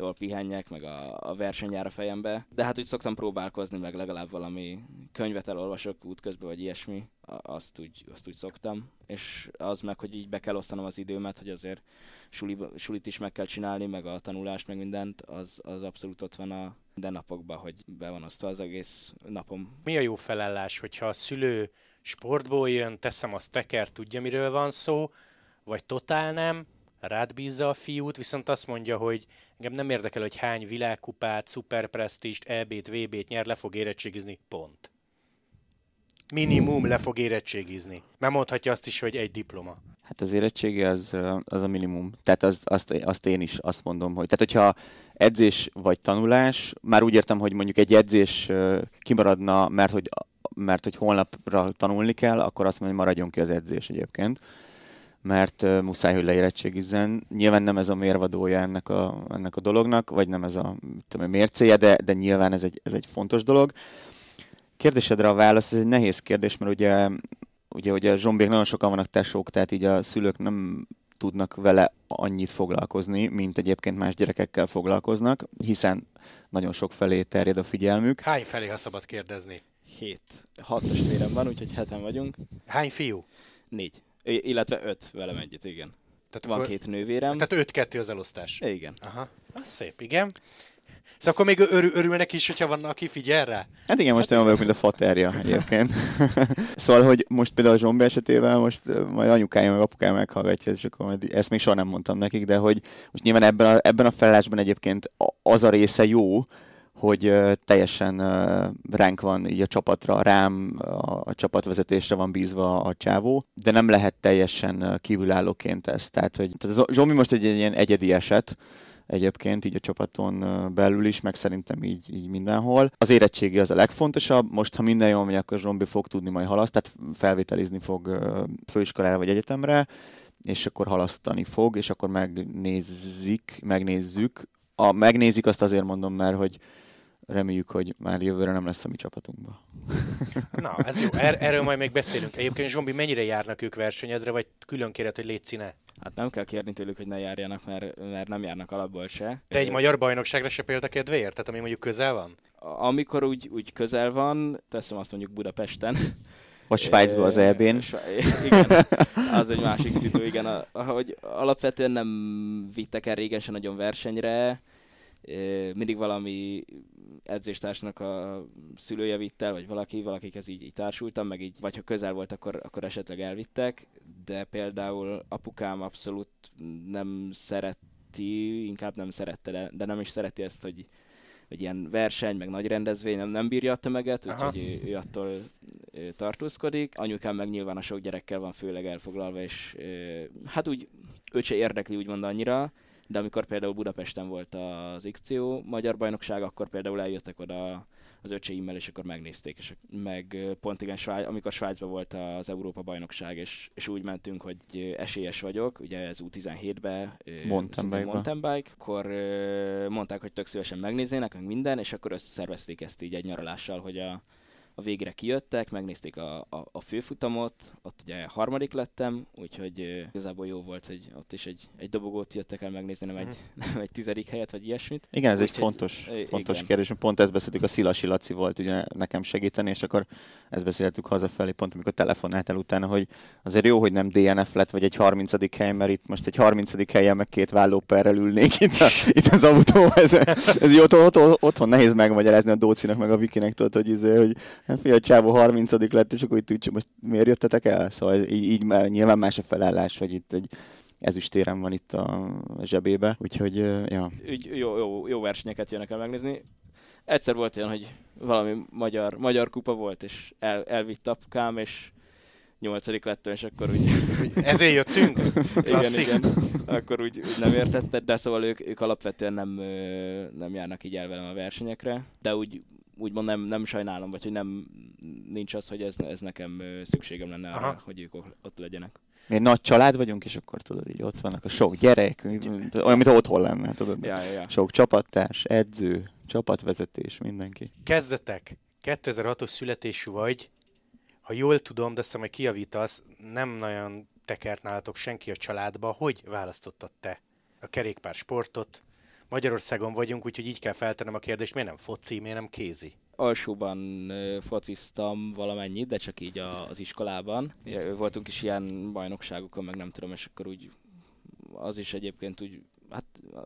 jól pihenjek, meg a, a verseny jár a fejembe. De hát úgy szoktam próbálkozni, meg legalább valami könyvet elolvasok útközben, vagy ilyesmi, azt úgy, azt úgy szoktam. És az meg, hogy így be kell osztanom az időmet, hogy azért suli, sulit is meg kell csinálni, meg a tanulást, meg mindent, az, az abszolút ott van a napokban, hogy be van osztva az egész napom. Mi a jó felállás, hogyha a szülő sportból jön, teszem azt teker, tudja miről van szó, vagy totál nem, rád bízza a fiút, viszont azt mondja, hogy engem nem érdekel, hogy hány világkupát, szuperpresztist, EB-t, VB-t nyer, le fog érettségizni, pont. Minimum le fog érettségizni. Nem mondhatja azt is, hogy egy diploma. Hát az érettségi az, az a minimum. Tehát azt, azt, azt én is azt mondom, hogy tehát hogyha edzés vagy tanulás, már úgy értem, hogy mondjuk egy edzés kimaradna, mert hogy, mert hogy holnapra tanulni kell, akkor azt mondom, hogy maradjon ki az edzés egyébként mert uh, muszáj, hogy leérettségizzen. Nyilván nem ez a mérvadója ennek a, ennek a dolognak, vagy nem ez a, tudom, mércéje, de, de nyilván ez egy, ez egy fontos dolog. Kérdésedre a válasz, ez egy nehéz kérdés, mert ugye, ugye, ugye a zsombék nagyon sokan vannak tesók, tehát így a szülők nem tudnak vele annyit foglalkozni, mint egyébként más gyerekekkel foglalkoznak, hiszen nagyon sok felé terjed a figyelmük. Hány felé, ha szabad kérdezni? Hét. Hat testvérem van, úgyhogy heten vagyunk. Hány fiú? Négy. Illetve öt velem együtt, igen. Tehát van akkor... két nővérem. Tehát öt-kettő az elosztás. Igen. Aha. Az szép, igen. Szóval akkor még örül, örülnek is, hogyha van, aki figyel rá? Hát igen, most olyan vagyok, mint a faterja egyébként. (laughs) szóval, hogy most például a Zsombi esetével, most majd anyukája meg apukája meghallgatja, és akkor majd ezt még soha nem mondtam nekik, de hogy most nyilván ebben a, ebben a felállásban egyébként az a része jó, hogy teljesen ránk van így a csapatra, rám, a, csapatvezetésre van bízva a csávó, de nem lehet teljesen kívülállóként ezt. Tehát, hogy tehát Zsomi most egy, egy ilyen egyedi eset, egyébként így a csapaton belül is, meg szerintem így, így mindenhol. Az érettségi az a legfontosabb, most ha minden jól megy, akkor Zsombi fog tudni majd halaszt, tehát felvételizni fog főiskolára vagy egyetemre, és akkor halasztani fog, és akkor megnézik, megnézzük. A, megnézik azt azért mondom, mert hogy reméljük, hogy már jövőre nem lesz a mi csapatunkban. (laughs) Na, ez jó. Er- erről majd még beszélünk. Egyébként Zsombi, mennyire járnak ők versenyedre, vagy külön kéred, hogy légy színe? Hát nem kell kérni tőlük, hogy ne járjanak, mert, mert nem járnak alapból se. De egy magyar bajnokságra se kedvéért? Tehát ami mondjuk közel van? Amikor úgy, úgy közel van, teszem azt mondjuk Budapesten, vagy Svájcban az EB-n. Igen, az egy másik szitu, igen. Ahogy alapvetően nem vittek el régen se nagyon versenyre, mindig valami edzéstársnak a szülője vitt el, vagy valaki, valakikhez így, így társultam, meg így, vagy ha közel volt, akkor, akkor esetleg elvittek, de például apukám abszolút nem szereti, inkább nem szerette, de, de nem is szereti ezt, hogy hogy ilyen verseny, meg nagy rendezvény nem, nem bírja a tömeget, úgyhogy ő, ő attól ő tartózkodik. Anyukám meg nyilván a sok gyerekkel van főleg elfoglalva, és hát úgy őt se érdekli úgymond annyira, de amikor például Budapesten volt az XCO magyar bajnokság, akkor például eljöttek oda az öcséimmel, és akkor megnézték, és meg pont igen, Svájc, amikor Svájcban volt az Európa bajnokság, és, és úgy mentünk, hogy esélyes vagyok, ugye ez U17-be, mountain bike, mountain bike, akkor mondták, hogy tök szívesen megnéznének, meg minden, és akkor összeszervezték ezt így egy nyaralással, hogy a, a végre kijöttek, megnézték a, a, a főfutamot, ott ugye harmadik lettem, úgyhogy uh, igazából jó volt, hogy ott is egy, egy dobogót jöttek el megnézni, nem egy, mhm. nem egy tizedik helyet, vagy ilyesmit. Igen, ez Úgy, egy fontos, egy, fontos igen. kérdés, pont ezt beszéltük, a Szilasi Laci volt ugye nekem segíteni, és akkor ezt beszéltük hazafelé, pont amikor telefonáltál utána, hogy azért jó, hogy nem DNF lett, vagy egy 30. hely, mert itt most egy 30. helyen meg két vállóperrel ülnék itt, a, itt az autó, ez, ez jó, otthon, otthon nehéz megmagyarázni a Dócinak, meg a Vikinek, tudod, hogy, izé, hogy Hát fia, csávó 30 lett, és akkor itt úgy, most miért jöttetek el? Szóval így, így nyilván más a felállás, hogy itt egy ezüstérem van itt a zsebébe, úgyhogy, ja. Úgy, jó, jó, jó versenyeket jönnek el megnézni. Egyszer volt olyan, hogy valami magyar, magyar kupa volt, és el, elvitt apukám, és nyolcadik lettem, és akkor úgy... Ezért jöttünk? igen, igen. Akkor úgy, úgy nem értette, de szóval ők, ők alapvetően nem, nem járnak így el velem a versenyekre, de úgy úgymond nem, nem sajnálom, vagy hogy nem nincs az, hogy ez, ez nekem szükségem lenne Aha. arra, hogy ők ott legyenek. Mi egy nagy család vagyunk, és akkor tudod, így ott vannak a sok gyerek, olyan, mint otthon lenne, tudod. Ja, ja. Sok csapattárs, edző, csapatvezetés, mindenki. Kezdetek. 2006-os születésű vagy, ha jól tudom, de ezt majd kiavítasz, nem nagyon tekert nálatok senki a családba, hogy választottad te a kerékpár sportot? Magyarországon vagyunk, úgyhogy így kell feltennem a kérdést, miért nem foci, miért nem kézi? alsóban fociztam valamennyit, de csak így a, az iskolában. Voltunk is ilyen bajnokságokon, meg nem tudom, és akkor úgy az is egyébként úgy hát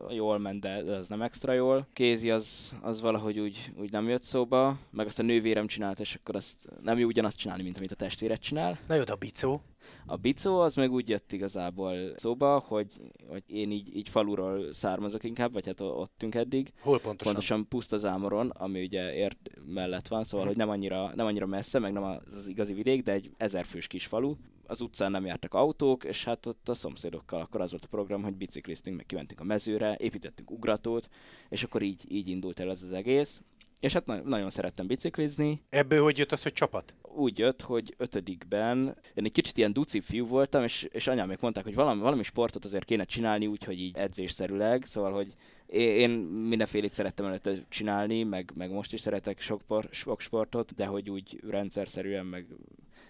jól ment, de az nem extra jól. Kézi az, az valahogy úgy, úgy nem jött szóba, meg azt a nővérem csinált, és akkor azt nem jó ugyanazt csinálni, mint amit a testvéret csinál. Na jó, a bicó? A bicó az meg úgy jött igazából szóba, hogy, hogy én így, így faluról származok inkább, vagy hát ott tűnk eddig. Hol pontosan? Pontosan Pusztazámoron, ami ugye ért mellett van, szóval hmm. hogy nem annyira, nem annyira messze, meg nem az, az igazi vidék, de egy ezerfős kis falu. Az utcán nem jártak autók, és hát ott a szomszédokkal akkor az volt a program, hogy bicikliztünk, meg kimentünk a mezőre, építettünk ugratót, és akkor így, így indult el ez az egész. És hát na- nagyon szerettem biciklizni. Ebből hogy jött az, hogy csapat? Úgy jött, hogy ötödikben én egy kicsit ilyen duci fiú voltam, és, és anyám még mondták, hogy valami, valami sportot azért kéne csinálni, úgyhogy így edzésszerűleg, szóval, hogy én mindenfélét szerettem előtte csinálni, meg, meg most is szeretek sok, por, sok sportot, de hogy úgy rendszerszerűen, meg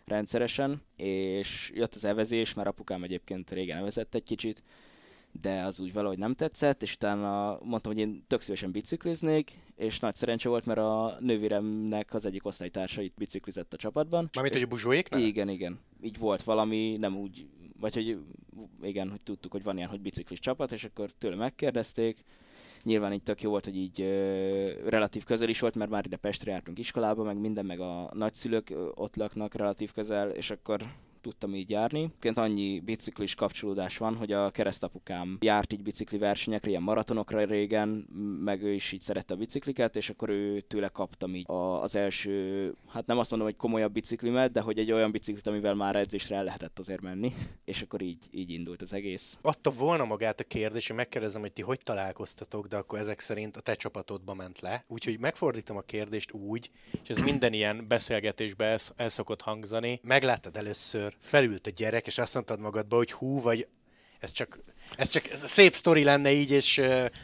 rendszeresen, és jött az evezés, mert apukám egyébként régen evezett egy kicsit, de az úgy valahogy nem tetszett, és utána mondtam, hogy én tök szívesen bicikliznék, és nagy szerencse volt, mert a nővéremnek az egyik osztálytársait biciklizett a csapatban. Mármint, hogy a buzsóéknál? Igen, igen. Így volt valami, nem úgy, vagy hogy igen, hogy tudtuk, hogy van ilyen, hogy biciklis csapat, és akkor tőle megkérdezték, nyilván így tök jó volt, hogy így ö, relatív közel is volt, mert már ide Pestre jártunk iskolába, meg minden, meg a nagyszülők ott laknak relatív közel, és akkor tudtam így járni. Egyébként annyi biciklis kapcsolódás van, hogy a keresztapukám járt így bicikli versenyekre, ilyen maratonokra régen, meg ő is így szerette a bicikliket, és akkor ő tőle kaptam így az első, hát nem azt mondom, hogy komolyabb biciklimet, de hogy egy olyan biciklit, amivel már edzésre el lehetett azért menni, (laughs) és akkor így, így indult az egész. Adta volna magát a kérdés, hogy megkérdezem, hogy ti hogy találkoztatok, de akkor ezek szerint a te csapatodba ment le. Úgyhogy megfordítom a kérdést úgy, és ez minden ilyen beszélgetésbe el, el szokott hangzani. Megláttad először felült a gyerek, és azt mondtad magadba, hogy hú, vagy ez csak, ez csak ez szép sztori lenne így, és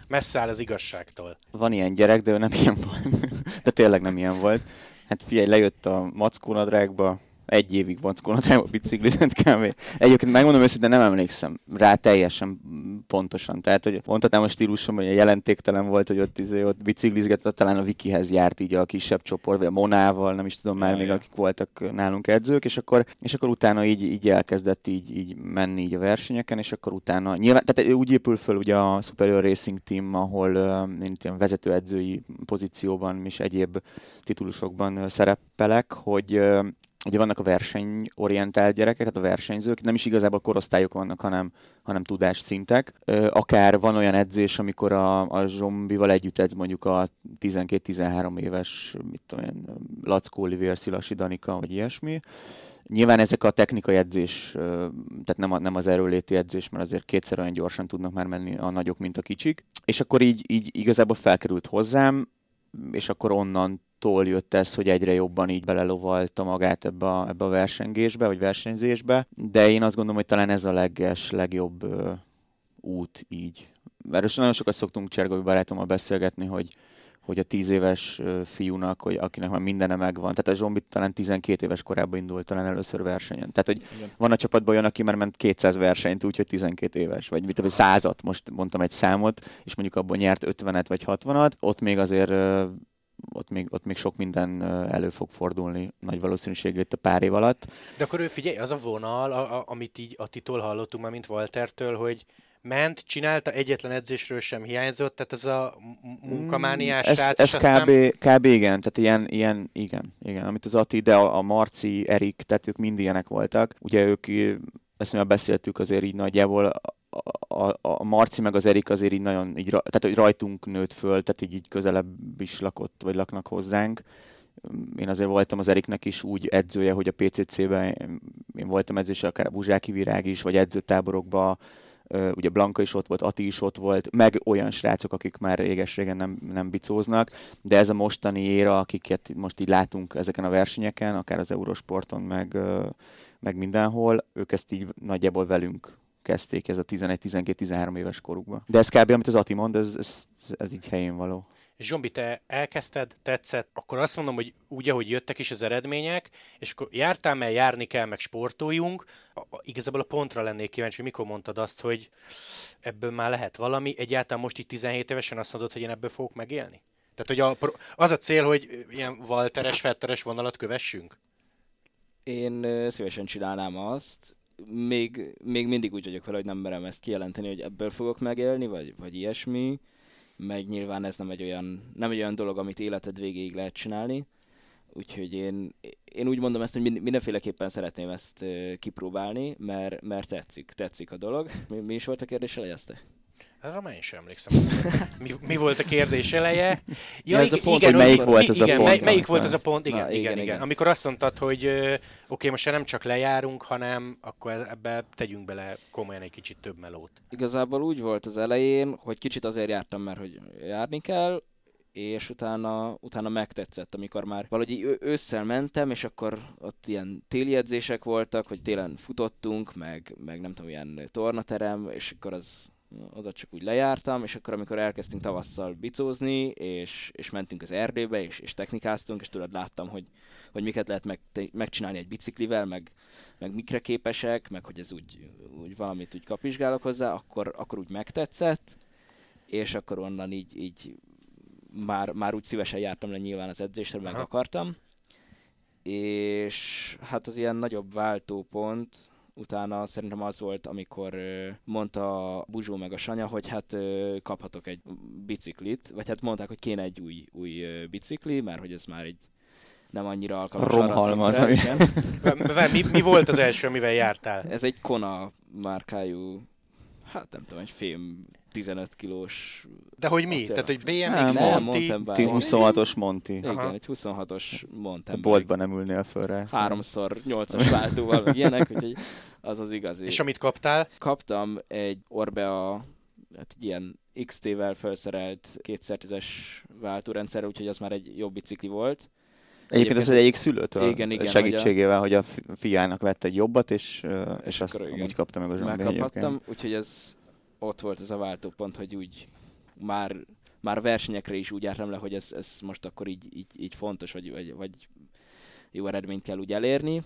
messze áll az igazságtól. Van ilyen gyerek, de ő nem ilyen volt. (laughs) de tényleg nem ilyen volt. Hát figyelj, lejött a mackónadrágba, egy évig a biciklizett kb. Egyébként megmondom őszintén, nem emlékszem rá teljesen pontosan. Tehát, hogy mondhatnám a stílusom, hogy a jelentéktelen volt, hogy ott, izé, ott biciklizgetett, talán a Wikihez járt így a kisebb csoport, vagy a Monával, nem is tudom már még, akik voltak nálunk edzők, és akkor, és akkor utána így, így elkezdett így, így menni így a versenyeken, és akkor utána nyilván, tehát úgy épül föl ugye a Superior Racing Team, ahol uh, én ilyen vezetőedzői pozícióban és egyéb titulusokban szerepelek, hogy uh, ugye vannak a versenyorientált gyerekek, hát a versenyzők, nem is igazából korosztályok vannak, hanem, hanem tudásszintek. Akár van olyan edzés, amikor a, a zombival együtt edz mondjuk a 12-13 éves, mit tudom én, Lackó Olivier, Szilasi Danika, vagy ilyesmi. Nyilván ezek a technikai edzés, tehát nem, a, nem az erőléti edzés, mert azért kétszer olyan gyorsan tudnak már menni a nagyok, mint a kicsik. És akkor így, így igazából felkerült hozzám, és akkor onnan tól jött ez, hogy egyre jobban így belelovalta magát ebbe a, ebbe a versengésbe, vagy versenyzésbe, de én azt gondolom, hogy talán ez a leges, legjobb ö, út így. Mert nagyon sokat szoktunk Csergovi barátommal beszélgetni, hogy, hogy a tíz éves fiúnak, hogy akinek már mindene megvan. Tehát a Zsombi talán 12 éves korában indult talán először versenyen. Tehát, hogy Igen. van a csapatban olyan, aki már ment 200 versenyt, úgyhogy 12 éves, vagy mit tudom, százat, most mondtam egy számot, és mondjuk abban nyert 50-et vagy 60-at, ott még azért ott még, ott még sok minden elő fog fordulni nagy valószínűséggel itt a pár év alatt. De akkor ő figyelj, az a vonal, a, a, amit így Attitól hallottunk már, mint Waltertől, hogy ment, csinálta, egyetlen edzésről sem hiányzott, tehát ez a munkamániás mm, ez, ez kb, nem... kb, igen, tehát ilyen, ilyen, igen, igen, amit az Ati, de a, a Marci, Erik, tehát ők mind ilyenek voltak. Ugye ők, ezt már beszéltük azért így nagyjából, a, a Marci meg az Erik azért így nagyon, így, tehát hogy rajtunk nőtt föl, tehát így, így közelebb is lakott, vagy laknak hozzánk. Én azért voltam az Eriknek is úgy edzője, hogy a PCC-ben én voltam edzőse, akár a Buzsáki Virág is, vagy edzőtáborokban, ugye Blanka is ott volt, Ati is ott volt, meg olyan srácok, akik már réges-régen nem, nem bicóznak, de ez a mostani éra, akiket most így látunk ezeken a versenyeken, akár az Eurosporton, meg, meg mindenhol, ők ezt így nagyjából velünk kezdték ez a 11-12-13 éves korukban. De ez kb. amit az Ati mond, ez, ez, ez így helyén való. És Zsombi, te elkezdted, tetszett, akkor azt mondom, hogy úgy, ahogy jöttek is az eredmények, és akkor jártál, mert járni kell, meg sportoljunk, igazából a pontra lennék kíváncsi, hogy mikor mondtad azt, hogy ebből már lehet valami, egyáltalán most így 17 évesen azt mondod, hogy én ebből fogok megélni? Tehát, hogy a, az a cél, hogy ilyen Walteres, Fetteres vonalat kövessünk? Én szívesen csinálnám azt, még, még mindig úgy vagyok vele, hogy nem merem ezt kijelenteni, hogy ebből fogok megélni, vagy, vagy ilyesmi, meg nyilván ez nem egy, olyan, nem egy olyan dolog, amit életed végéig lehet csinálni, úgyhogy én, én úgy mondom ezt, hogy mindenféleképpen szeretném ezt kipróbálni, mert, mert tetszik, tetszik a dolog. Mi, mi is volt a kérdés elejezte? Erre már én sem emlékszem. Mi, mi volt a kérdés eleje? (laughs) Ja, ja ez a pont, igen, hogy melyik volt ez igen, a pont? melyik volt ez a pont? Igen, Na, igen, igen, igen. Amikor azt mondtad, hogy oké, okay, most nem csak lejárunk, hanem akkor ebbe tegyünk bele komolyan egy kicsit több melót. Igazából úgy volt az elején, hogy kicsit azért jártam, mert hogy járni kell, és utána, utána megtetszett, amikor már valahogy ősszel mentem, és akkor ott ilyen téli edzések voltak, hogy télen futottunk, meg, meg nem tudom, ilyen tornaterem, és akkor az, oda csak úgy lejártam, és akkor amikor elkezdtünk tavasszal bicózni, és, és mentünk az erdőbe, és, és technikáztunk, és tudod, láttam, hogy, hogy miket lehet meg, megcsinálni egy biciklivel, meg, meg mikre képesek, meg hogy ez úgy, úgy valamit úgy kapizsgálok hozzá, akkor, akkor úgy megtetszett, és akkor onnan így, így már, már úgy szívesen jártam le nyilván az edzésre, meg Aha. akartam. És hát az ilyen nagyobb váltópont, utána szerintem az volt, amikor mondta a Buzsó meg a Sanya, hogy hát kaphatok egy biciklit, vagy hát mondták, hogy kéne egy új, új bicikli, mert hogy ez már egy nem annyira alkalmas Romhalmaz, ami... mi, mi volt az első, amivel jártál? Ez egy Kona márkájú, hát nem tudom, egy fém 15 kilós... De hogy mi? Tehát, hogy BMX, nem, Monty? Nem, 26-os Monty. Igen, Aha. egy 26-os mountain A boltban nem ülnél föl rá. Háromszor 8-as váltóval, meg ilyenek, úgyhogy az az igazi. És amit kaptál? Kaptam egy Orbea, hát egy ilyen XT-vel felszerelt 2x10-es váltórendszer, úgyhogy az már egy jobb bicikli volt. Egyébként ez egy egyik szülőtől igen, igen, segítségével, hogy a, hogy a fiának vett egy jobbat, és, és, és azt úgy kapta meg a zsombi Megkaphattam, úgyhogy ez ott volt ez a váltópont, hogy úgy már, már versenyekre is úgy jártam le, hogy ez, ez most akkor így, így, így fontos, vagy, vagy, vagy jó eredményt kell úgy elérni.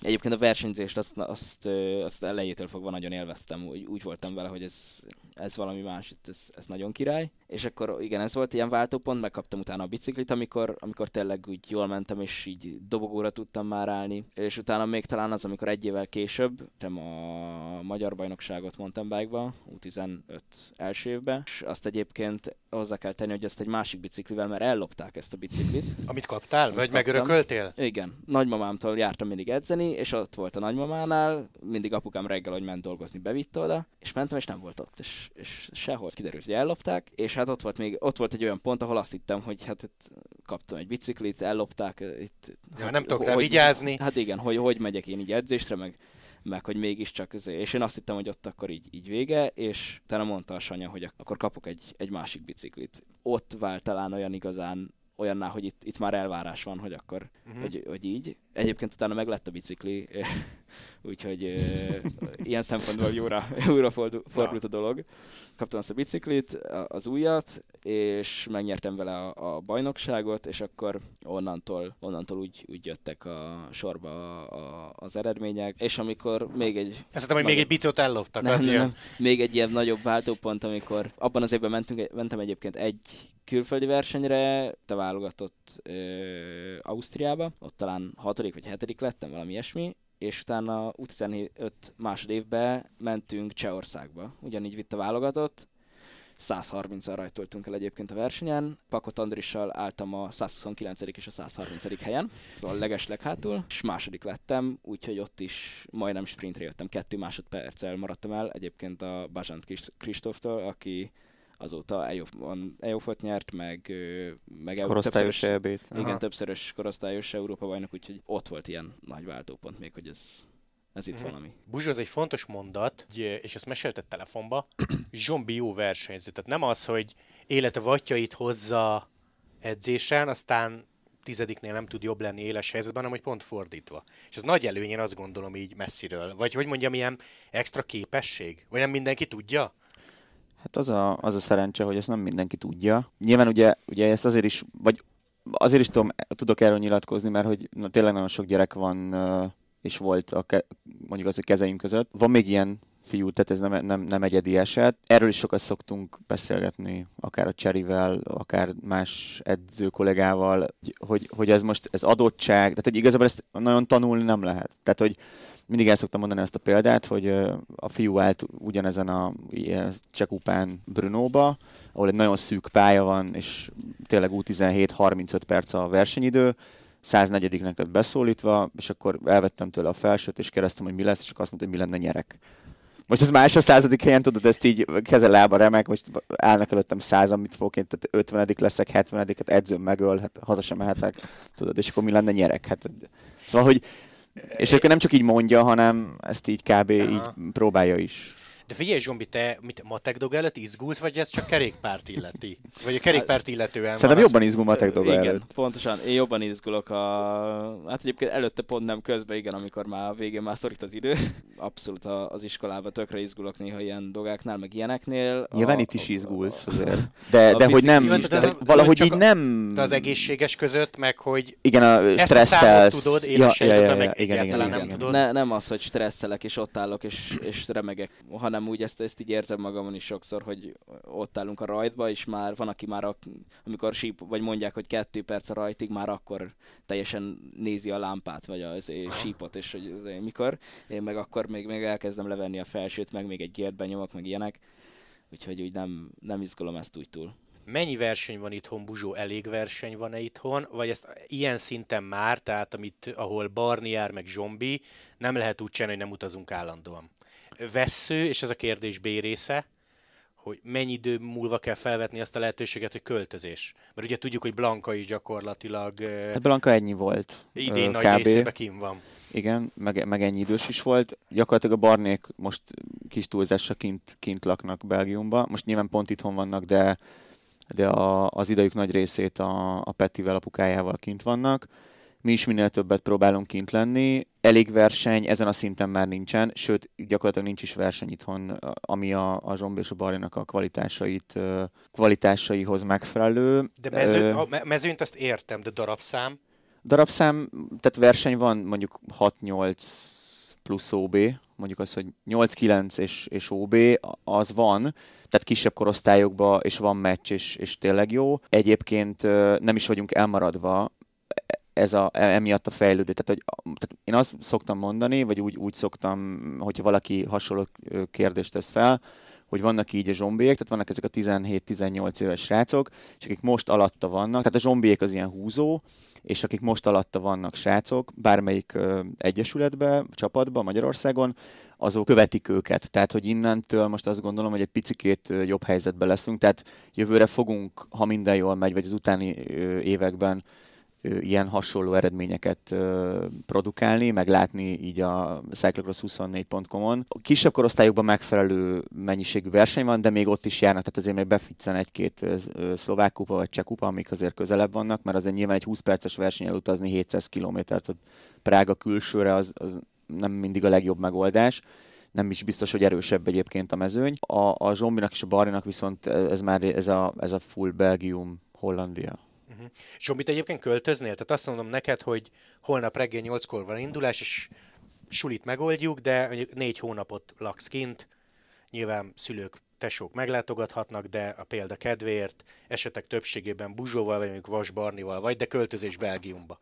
Egyébként a versenyzést azt, azt, azt elejétől fogva nagyon élveztem, úgy, úgy voltam vele, hogy ez, ez valami más, ez, ez nagyon király. És akkor igen, ez volt ilyen váltópont, megkaptam utána a biciklit, amikor, amikor tényleg úgy jól mentem, és így dobogóra tudtam már állni. És utána még talán az, amikor egy évvel később, nem a magyar bajnokságot mondtam bike U15 első évben, és azt egyébként hozzá kell tenni, hogy ezt egy másik biciklivel, mert ellopták ezt a biciklit. Amit kaptál? Vagy megörököltél? Igen. Nagymamámtól jártam mindig edzeni, és ott volt a nagymamánál, mindig apukám reggel, hogy ment dolgozni, bevitt oda, és mentem, és nem volt ott, és, és sehol kiderült, hogy ellopták, és hát ott volt még, ott volt egy olyan pont, ahol azt hittem, hogy hát itt kaptam egy biciklit, ellopták, itt, ja, hát, nem tudok rá vigyázni. Hát igen, hogy hogy megyek én így edzésre, meg meg hogy mégiscsak, és én azt hittem, hogy ott akkor így, így vége, és utána mondta a Sanya, hogy akkor kapok egy, egy másik biciklit. Ott vált talán olyan igazán olyanná, hogy itt, itt már elvárás van, hogy akkor, uh-huh. hogy, hogy így. Egyébként utána meg lett a bicikli, úgyhogy uh, ilyen szempontból jóra, jóra fordult a dolog. Kaptam azt a biciklit, az újat, és megnyertem vele a, a bajnokságot, és akkor onnantól, onnantól úgy, úgy jöttek a sorba a, a, az eredmények, és amikor még egy... Ezt hittem, hogy még egy bicot elloptak, nem, az nem, nem, Még egy ilyen nagyobb váltópont, amikor abban az évben mentünk, mentem egyébként egy külföldi versenyre, te válogatott ö, Ausztriába, ott talán hatodik vagy hetedik lettem, valami ilyesmi, és utána U15 másodévben mentünk Csehországba. Ugyanígy vitt a válogatott, 130-al rajtoltunk el egyébként a versenyen. Pakot Andrissal álltam a 129. és a 130. helyen, szóval leges leghátul, és második lettem, úgyhogy ott is majdnem sprintre jöttem, kettő másodperccel maradtam el, egyébként a Bajant Kristóftól, aki azóta EOF-ot nyert, meg, meg korosztályos elbét. Igen, többszörös korosztályos Európa bajnok, úgyhogy ott volt ilyen nagy váltópont még, hogy ez, ez itt uh-huh. valami. Buzsó, ez egy fontos mondat, és ezt mesélted telefonba, (coughs) zsombi jó versenyző. Tehát nem az, hogy élete vatjait hozza edzésen, aztán tizediknél nem tud jobb lenni éles helyzetben, hanem hogy pont fordítva. És ez nagy előny, én azt gondolom így messziről. Vagy hogy mondjam, ilyen extra képesség? Vagy nem mindenki tudja? Hát az a, az a szerencse, hogy ezt nem mindenki tudja. Nyilván ugye, ugye ezt azért is, vagy azért is tudom, tudok erről nyilatkozni, mert hogy na, tényleg nagyon sok gyerek van és volt a ke- mondjuk az, hogy kezeim között. Van még ilyen fiú, tehát ez nem, nem, nem egyedi eset. Erről is sokat szoktunk beszélgetni, akár a Cserivel, akár más edző kollégával, hogy, hogy ez most ez adottság, tehát hogy igazából ezt nagyon tanulni nem lehet. Tehát, hogy mindig el szoktam mondani ezt a példát, hogy a fiú állt ugyanezen a Csekupán Brunóba, ahol egy nagyon szűk pálya van, és tényleg U17 35 perc a versenyidő, 104-nek lett beszólítva, és akkor elvettem tőle a felsőt, és kérdeztem, hogy mi lesz, és azt mondta, hogy mi lenne nyerek. Most ez más a századik helyen, tudod, ezt így keze lába remek, most állnak előttem százan, mit fogok én, tehát 50 leszek, 70 hát edzőm megöl, hát haza sem mehetek, tudod, és akkor mi lenne nyerek? Hát, szóval, hogy és akkor nem csak így mondja, hanem ezt így kb. Aha. így próbálja is. De figyelj Zsombi, te mit, matekdog előtt izgulsz, vagy ez csak kerékpárt illeti? Vagy a kerékpárt illetően Szerintem jobban izgul matekdog előtt. pontosan. Én jobban izgulok a... Hát egyébként előtte pont nem közben, igen, amikor már a végén már szorít az idő. Abszolút az iskolában tökre izgulok néha ilyen dogáknál, meg ilyeneknél. Nyilván a, itt is izgulsz azért. De, de hogy nem, Jó, de valahogy így nem... De az egészséges között, meg hogy igen, a stresszelsz. tudod, éles ja, ja, ja, ja, meg igen, igen, igen, nem tudod. Ne, nem az, hogy stresszelek és ott állok és, és remegek, hanem hanem úgy ezt, ezt így érzem magamon is sokszor, hogy ott állunk a rajtba, és már van, aki már, a, amikor síp, vagy mondják, hogy kettő perc a rajtig, már akkor teljesen nézi a lámpát, vagy az sípot, és hogy az, mikor, én meg akkor még, még elkezdem levenni a felsőt, meg még egy gért benyomok, meg ilyenek, úgyhogy úgy nem, nem izgulom ezt úgy túl. Mennyi verseny van itthon, Buzsó? Elég verseny van-e itthon? Vagy ezt ilyen szinten már, tehát amit, ahol Barni jár, meg Zsombi, nem lehet úgy csinálni, hogy nem utazunk állandóan? Vessző, és ez a kérdés B része, hogy mennyi idő múlva kell felvetni azt a lehetőséget, hogy költözés. Mert ugye tudjuk, hogy Blanka is gyakorlatilag... Hát Blanka ennyi volt. Idén kb. nagy részében kim van. Igen, meg, meg ennyi idős is volt. Gyakorlatilag a Barnék most kis túlzásra kint, kint laknak Belgiumba. Most nyilván pont itthon vannak, de, de a, az idejük nagy részét a, a Petivel, apukájával kint vannak mi is minél többet próbálunk kint lenni. Elég verseny ezen a szinten már nincsen, sőt, gyakorlatilag nincs is verseny itthon, ami a, a Zsombi és a Barinak a kvalitásait, kvalitásaihoz megfelelő. De mező, a mezőnyt azt értem, de darabszám? Darabszám, tehát verseny van mondjuk 6-8 plusz OB, mondjuk az, hogy 8-9 és, és OB, az van, tehát kisebb korosztályokban, és van meccs, és, és tényleg jó. Egyébként nem is vagyunk elmaradva ez a, emiatt a fejlődés. Tehát, hogy, tehát én azt szoktam mondani, vagy úgy, úgy szoktam, hogyha valaki hasonló kérdést tesz fel, hogy vannak így a zsombiek, tehát vannak ezek a 17-18 éves srácok, és akik most alatta vannak, tehát a zsombiek az ilyen húzó, és akik most alatta vannak srácok, bármelyik ö, egyesületbe, csapatba Magyarországon, azok követik őket. Tehát, hogy innentől most azt gondolom, hogy egy picikét jobb helyzetben leszünk, tehát jövőre fogunk, ha minden jól megy, vagy az utáni években ilyen hasonló eredményeket produkálni, meg látni így a cyclocross24.com-on. A kisebb korosztályokban megfelelő mennyiségű verseny van, de még ott is járnak, tehát azért még beficcen egy-két szlovák kupa vagy cseh kupa, amik azért közelebb vannak, mert azért nyilván egy 20 perces versenyen utazni 700 kilométert Prága külsőre az, az nem mindig a legjobb megoldás nem is biztos, hogy erősebb egyébként a mezőny. A, a Zsombinak és a Barinak viszont ez már ez a, ez a full Belgium, Hollandia. Uh-huh. És mit egyébként költöznél? Tehát azt mondom neked, hogy holnap reggel 8-kor van indulás, és sulit megoldjuk, de négy hónapot laksz kint, nyilván szülők, tesók meglátogathatnak, de a példa kedvéért esetek többségében Buzsóval, vagy mondjuk Vasbarnival vagy, de költözés Belgiumba.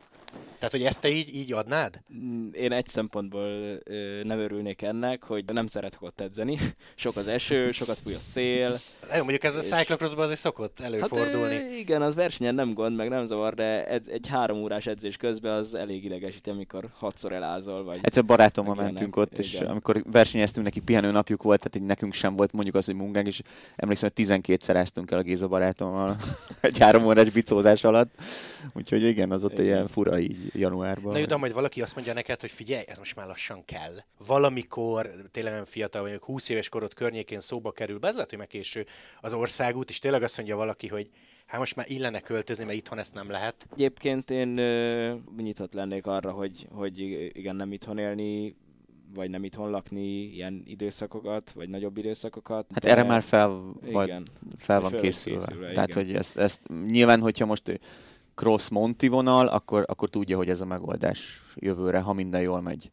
Tehát, hogy ezt te így, így adnád? Mm, én egy szempontból ö, nem örülnék ennek, hogy nem szeretek ott edzeni. (laughs) Sok az eső, sokat fúj a szél. Jó, mondjuk ez és... a cyclocrossban azért szokott előfordulni. Hát, ö, igen, az versenyen nem gond, meg nem zavar, de egy, egy három órás edzés közben az elég idegesít, amikor hatszor elázol. Vagy Egyszer barátommal mentünk ott, igen. és amikor versenyeztünk, neki pihenő napjuk volt, tehát így nekünk sem volt mondjuk az, hogy munkánk, és emlékszem, hogy 12 szereztünk el a Géza barátommal (laughs) egy három órás bicózás alatt. Úgyhogy igen, az ott igen. ilyen fura így januárban. Na jó, de majd valaki azt mondja neked, hogy figyelj, ez most már lassan kell. Valamikor, tényleg nem fiatal vagyok, 20 éves korod környékén szóba kerül, be ez lehet, hogy megkéső az országút, és tényleg azt mondja valaki, hogy hát most már illene költözni, mert itthon ezt nem lehet. Egyébként én ö, nyitott lennék arra, hogy, hogy igen, nem itthon élni, vagy nem itthon lakni ilyen időszakokat, vagy nagyobb időszakokat. Hát de... erre már fel, vagy, igen, fel van készülve. készülve. Tehát, igen. hogy ezt, ezt nyilván, hogyha most cross Monti vonal, akkor, akkor tudja, hogy ez a megoldás jövőre, ha minden jól megy.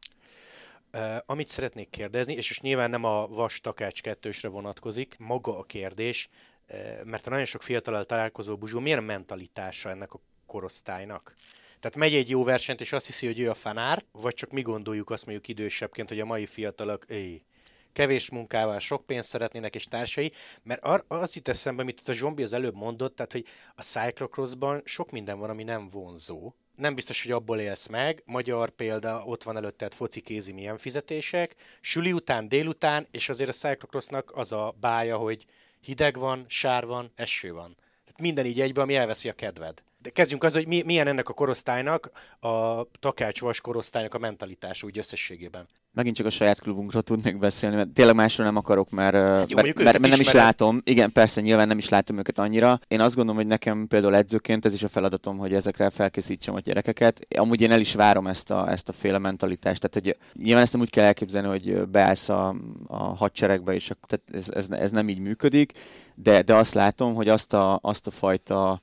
Uh, amit szeretnék kérdezni, és most nyilván nem a vas takács kettősre vonatkozik, maga a kérdés, uh, mert a nagyon sok fiatal találkozó buzsó, milyen mentalitása ennek a korosztálynak? Tehát megy egy jó versenyt, és azt hiszi, hogy ő a fanár, vagy csak mi gondoljuk azt mondjuk idősebbként, hogy a mai fiatalok, éj, kevés munkával sok pénzt szeretnének, és társai, mert ar- az jut eszembe, amit a Zsombi az előbb mondott, tehát, hogy a cyclocrossban sok minden van, ami nem vonzó. Nem biztos, hogy abból élsz meg. Magyar példa, ott van előtted foci kézi milyen fizetések. Süli után, délután, és azért a cyclocrossnak az a bája, hogy hideg van, sár van, eső van. Tehát minden így egybe, ami elveszi a kedved. De kezdjünk az, hogy mi, milyen ennek a korosztálynak, a takácsvas korosztálynak a mentalitás úgy összességében. Megint csak a saját klubunkról tudnék beszélni, mert tényleg másról nem akarok, mert, hát Jó, mert, mert, mert nem is látom. Igen, persze, nyilván nem is látom őket annyira. Én azt gondolom, hogy nekem például edzőként ez is a feladatom, hogy ezekre felkészítsem a gyerekeket. Amúgy én el is várom ezt a, ezt a féle mentalitást. Tehát, hogy nyilván ezt nem úgy kell elképzelni, hogy beállsz a, a hadseregbe, és akkor, tehát ez, ez, ez, nem így működik, de, de azt látom, hogy azt a, azt a fajta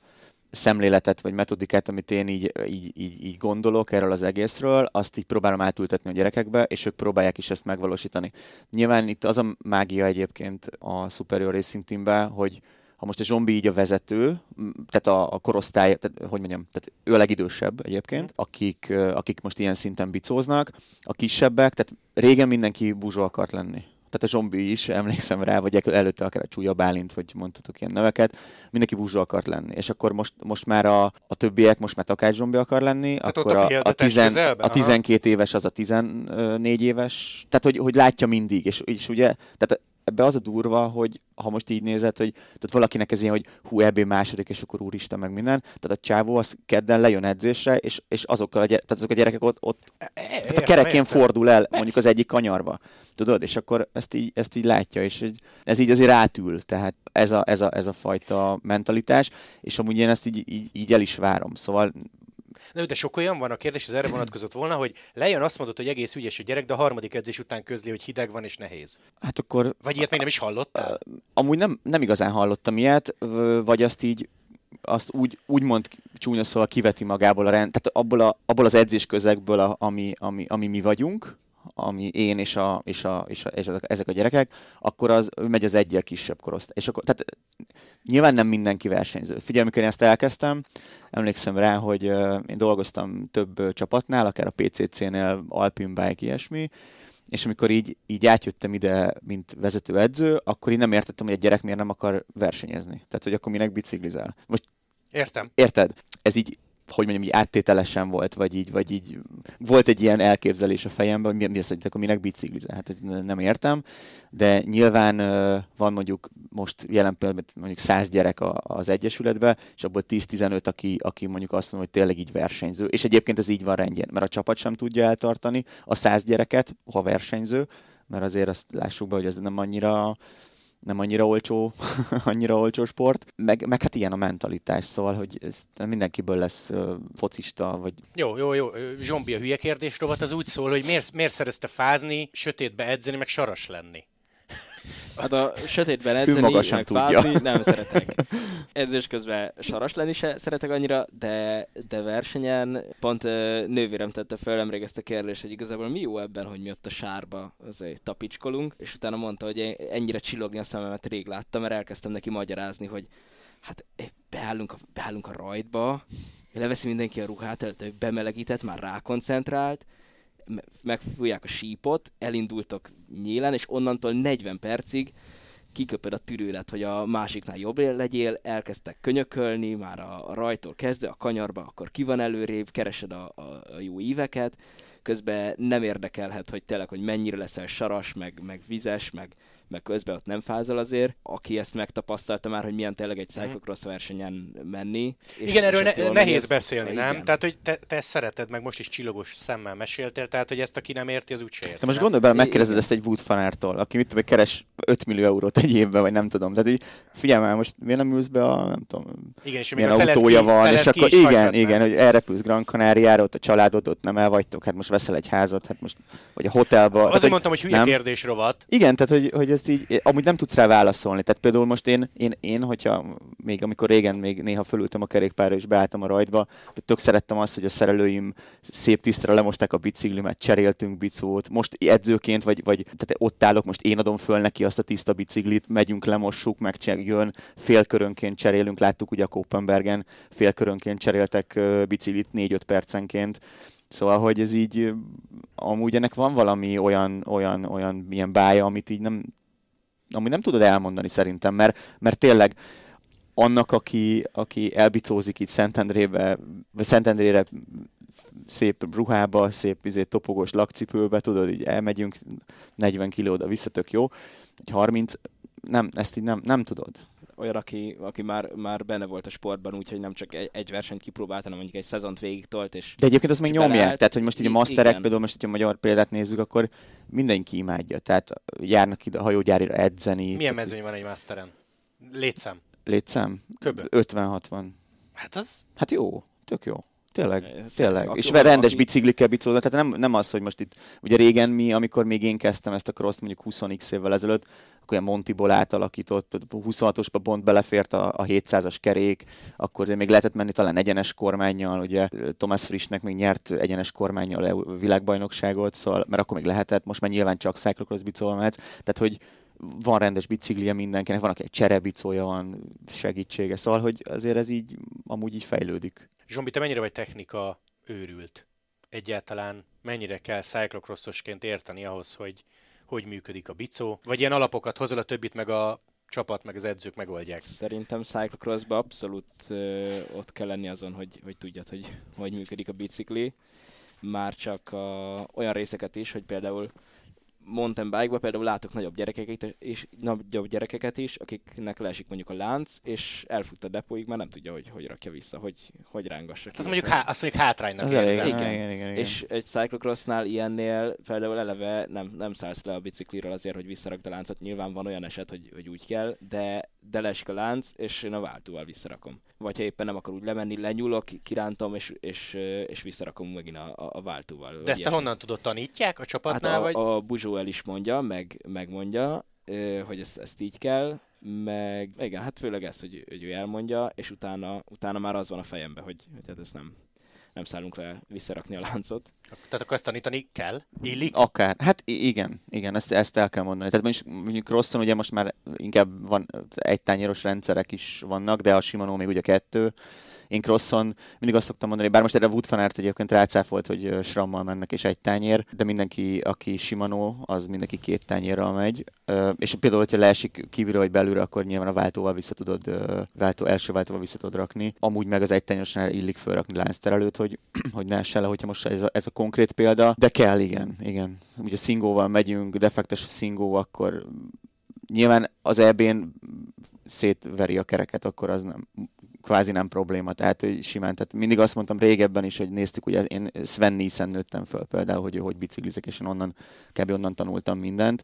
szemléletet vagy metodikát, amit én így, így, így, így gondolok erről az egészről, azt így próbálom átültetni a gyerekekbe, és ők próbálják is ezt megvalósítani. Nyilván itt az a mágia egyébként a Superior Racing Teamben, hogy ha most a Zsombi így a vezető, tehát a, a korosztály, tehát, hogy mondjam, tehát ő a legidősebb egyébként, akik, akik most ilyen szinten bicóznak, a kisebbek, tehát régen mindenki buzsó akart lenni tehát a zombi is, emlékszem rá, vagy előtte akár a Csúlya Bálint, vagy mondhatok ilyen neveket, mindenki búzsó akart lenni. És akkor most, most már a, a többiek, most már takács zombi akar lenni, tehát akkor a, a, tizen, a 12 éves az a 14 éves, tehát hogy, hogy látja mindig, és, és ugye, tehát ebbe az a durva, hogy ha most így nézed, hogy tehát valakinek ez ilyen, hogy hú, EB második, és akkor úristen, meg minden. Tehát a csávó az kedden lejön edzésre, és, és azokkal a, gyere, tehát azok a gyerekek ott, ott e, e, tehát a kerekén fordul el, mondjuk az egyik kanyarba. Tudod, és akkor ezt így, ezt így látja, és ez így azért átül, tehát ez a, ez a, ez a fajta mentalitás, és amúgy én ezt így, így, így el is várom. Szóval Na, de sok olyan van, a kérdés az erre vonatkozott volna, hogy lejön azt mondod, hogy egész ügyes a gyerek, de a harmadik edzés után közli, hogy hideg van és nehéz. Hát akkor... Vagy ilyet még nem is hallottál? Amúgy nem, nem igazán hallottam ilyet, vagy azt így azt úgy, úgy mond csúnya szóval kiveti magából a rend, tehát abból, a, abból az edzés közegből, a, ami, ami, ami mi vagyunk, ami én és, a, és, a, és, a, és ezek a gyerekek, akkor az megy az egyel kisebb korosztály. És akkor, tehát nyilván nem mindenki versenyző. Figyelj, amikor én ezt elkezdtem, emlékszem rá, hogy én dolgoztam több csapatnál, akár a PCC-nél, Alpine Bike, ilyesmi, és amikor így, így átjöttem ide, mint vezető edző, akkor én nem értettem, hogy egy gyerek miért nem akar versenyezni. Tehát, hogy akkor minek biciklizel. Most Értem. Érted? Ez így hogy mondjam, így áttételesen volt, vagy így, vagy így volt egy ilyen elképzelés a fejemben, hogy mi, mi az, hogy akkor minek biciklizel. Hát nem értem, de nyilván van mondjuk most jelen pillanatban mondjuk 100 gyerek az Egyesületben, és abból 10-15, aki, aki mondjuk azt mondja, hogy tényleg így versenyző. És egyébként ez így van rendjén, mert a csapat sem tudja eltartani a 100 gyereket, ha versenyző, mert azért azt lássuk be, hogy ez nem annyira nem annyira olcsó, (laughs) annyira olcsó sport, meg, meg hát ilyen a mentalitás, szóval, hogy ez mindenkiből lesz focista, vagy... Jó, jó, jó. Zsombi, a hülye kérdés rovat az úgy szól, hogy miért, miért szerezte fázni, sötétbe edzeni, meg saras lenni? Hát a sötétben edzeni, meg tudja. Fázni, nem szeretek. Edzés közben saras lenni se szeretek annyira, de, de versenyen pont nővérem tette fel nemrég ezt a kérdést, hogy igazából mi jó ebben, hogy mi ott a sárba azért tapicskolunk, és utána mondta, hogy ennyire csillogni a szememet rég láttam, mert elkezdtem neki magyarázni, hogy hát beállunk a, beállunk a rajtba, leveszi mindenki a ruhát, előtt bemelegített, már rákoncentrált, megfújják a sípot, elindultok nyílen, és onnantól 40 percig kiköpöd a tűrőlet, hogy a másiknál jobb legyél, elkezdtek könyökölni, már a, rajtól kezdve, a kanyarba, akkor ki van előrébb, keresed a, a, a jó íveket, közben nem érdekelhet, hogy tényleg, hogy mennyire leszel saras, meg, meg vizes, meg, meg közben ott nem fázol azért, aki ezt megtapasztalta már, hogy milyen tényleg egy Mhm. cyclocross versenyen menni. És, Igen, erről ne, jól nehéz beszélni, nem? Igen. Tehát, hogy te, te ezt szereted, meg most is csillogos szemmel meséltél, tehát, hogy ezt aki nem érti, az úgyse érti. Te most nem? gondolj bele, megkérdezed ezt egy Wood fanártól, aki mit tudom, keres 5 millió eurót egy évben, vagy nem tudom. Tehát így, figyelj már, most miért nem ülsz be a, nem tudom, Igen, és milyen autója ki, van, és akkor igen, igen, hogy elrepülsz Gran Canariára, ott a családod, ott nem elvagytok, hát most veszel egy házat, hát most, vagy a hotelba. Azért hogy- mondtam, hogy hülye kérdés rovat. Igen, tehát hogy, hogy ezt így, amúgy nem tudsz rá válaszolni. Tehát például most én, én, én, hogyha még amikor régen még néha fölültem a kerékpárra és beálltam a rajtba, hogy tök szerettem azt, hogy a szerelőim szép tisztra lemosták a biciklimet, cseréltünk bicót, most edzőként, vagy, vagy tehát ott állok, most én adom föl neki azt a tiszta biciklit, megyünk, lemossuk, meg jön, félkörönként cserélünk, láttuk ugye a Kopenbergen, félkörönként cseréltek biciklit 4-5 percenként, Szóval, hogy ez így, amúgy ennek van valami olyan, olyan, olyan ilyen bája, amit így nem, ami nem tudod elmondani szerintem, mert, mert tényleg annak, aki, aki elbicózik itt Szentendrébe, vagy Szentendrére szép ruhába, szép izé, topogós lakcipőbe, tudod, így elmegyünk 40 kilóda vissza, tök jó, egy 30, nem, ezt így nem, nem tudod. Olyan, aki, aki már, már benne volt a sportban, úgyhogy nem csak egy, egy versenyt kipróbált, hanem mondjuk egy szezont végig tolt, és De egyébként azt még nyomják, beleállt. tehát hogy most így a masterek, igen. például most, hogyha a magyar példát nézzük, akkor mindenki imádja, tehát járnak ide a hajógyárira edzeni. Milyen tehát mezőny van egy masteren? Létszám. Létszám? Köbö. 50-60. Hát az... Hát jó, tök jó. Tényleg, Ez- tényleg. aki- és aki- rendes aki- biciklikkel bicóznak, tehát nem, nem az, hogy most itt, ugye régen mi, amikor még én kezdtem ezt a cross mondjuk 20x évvel ezelőtt, akkor olyan Montiból átalakított, 26-osba pont belefért a, a 700-as kerék, akkor még lehetett menni talán egyenes kormányjal, ugye Thomas Frischnek még nyert egyenes kormányjal EU világbajnokságot, szóval, mert akkor még lehetett, most már nyilván csak cyclocross bicolva mehetsz, tehát hogy van rendes biciklije mindenkinek, van, akinek cserebicója van, segítsége, szóval, hogy azért ez így amúgy így fejlődik. Zsombi, te mennyire vagy technika őrült? Egyáltalán mennyire kell cyclocrossosként érteni ahhoz, hogy hogy működik a bicó? Vagy ilyen alapokat hozol, a többit meg a csapat, meg az edzők megoldják? Szerintem cyclocrossban abszolút ö, ott kell lenni azon, hogy, hogy tudjad, hogy hogy működik a bicikli. Már csak a, olyan részeket is, hogy például mountain bike például látok nagyobb gyerekeket, és nagyobb gyerekeket is, akiknek leesik mondjuk a lánc, és elfut a depóig, már nem tudja, hogy hogy rakja vissza, hogy, hogy rángassa. Hát ki. az mondjuk, há- azt mondjuk hátránynak Ez elég, érzem. Igen. igen, igen, igen, igen. És egy cyclocrossnál ilyennél például eleve nem, nem szállsz le a bicikliről azért, hogy visszarakd a láncot. Nyilván van olyan eset, hogy, hogy úgy kell, de, de leesik a lánc, és én a váltóval visszarakom. Vagy ha éppen nem akar úgy lemenni, lenyúlok, kirántom, és, és, és visszarakom megint a, a, váltóval. De ezt te ilyesmi. honnan tudod, tanítják a Hát csapatnál, a, vagy? a Buzsó el is mondja, meg, megmondja, ö, hogy ezt, ezt így kell, meg igen, hát főleg ezt, hogy, hogy ő elmondja, és utána, utána már az van a fejemben, hogy, hogy hát ezt nem, nem szállunk le visszarakni a láncot. Tehát akkor ezt tanítani kell? Illik? Akár. Hát igen, igen, ezt, ezt el kell mondani. Tehát mondjuk, mondjuk Rosson ugye most már inkább van egy tányéros rendszerek is vannak, de a Shimano még ugye kettő. Én Crosson mindig azt szoktam mondani, bár most erre Wood Fanart egyébként rácáfolt, hogy ö, SRAM-mal mennek és egy tányér, de mindenki, aki Shimano, az mindenki két tányérral megy. És például, hogyha leesik kívülről vagy belülre, akkor nyilván a váltóval vissza tudod, váltó, első váltóval vissza tudod rakni. Amúgy meg az egy tányérosnál illik fölrakni láncterelőt, hogy, (clears throat) hogy ne essen le, hogyha most ez a, ez a konkrét példa. De kell, igen, igen. Ugye szingóval megyünk, defektes szingó, akkor nyilván az EB-n szétveri a kereket, akkor az nem, kvázi nem probléma, tehát hogy simán, tehát mindig azt mondtam régebben is, hogy néztük, ugye én Sven Nissen nőttem föl például, hogy ő hogy biciklizek, és én onnan, kb. onnan tanultam mindent,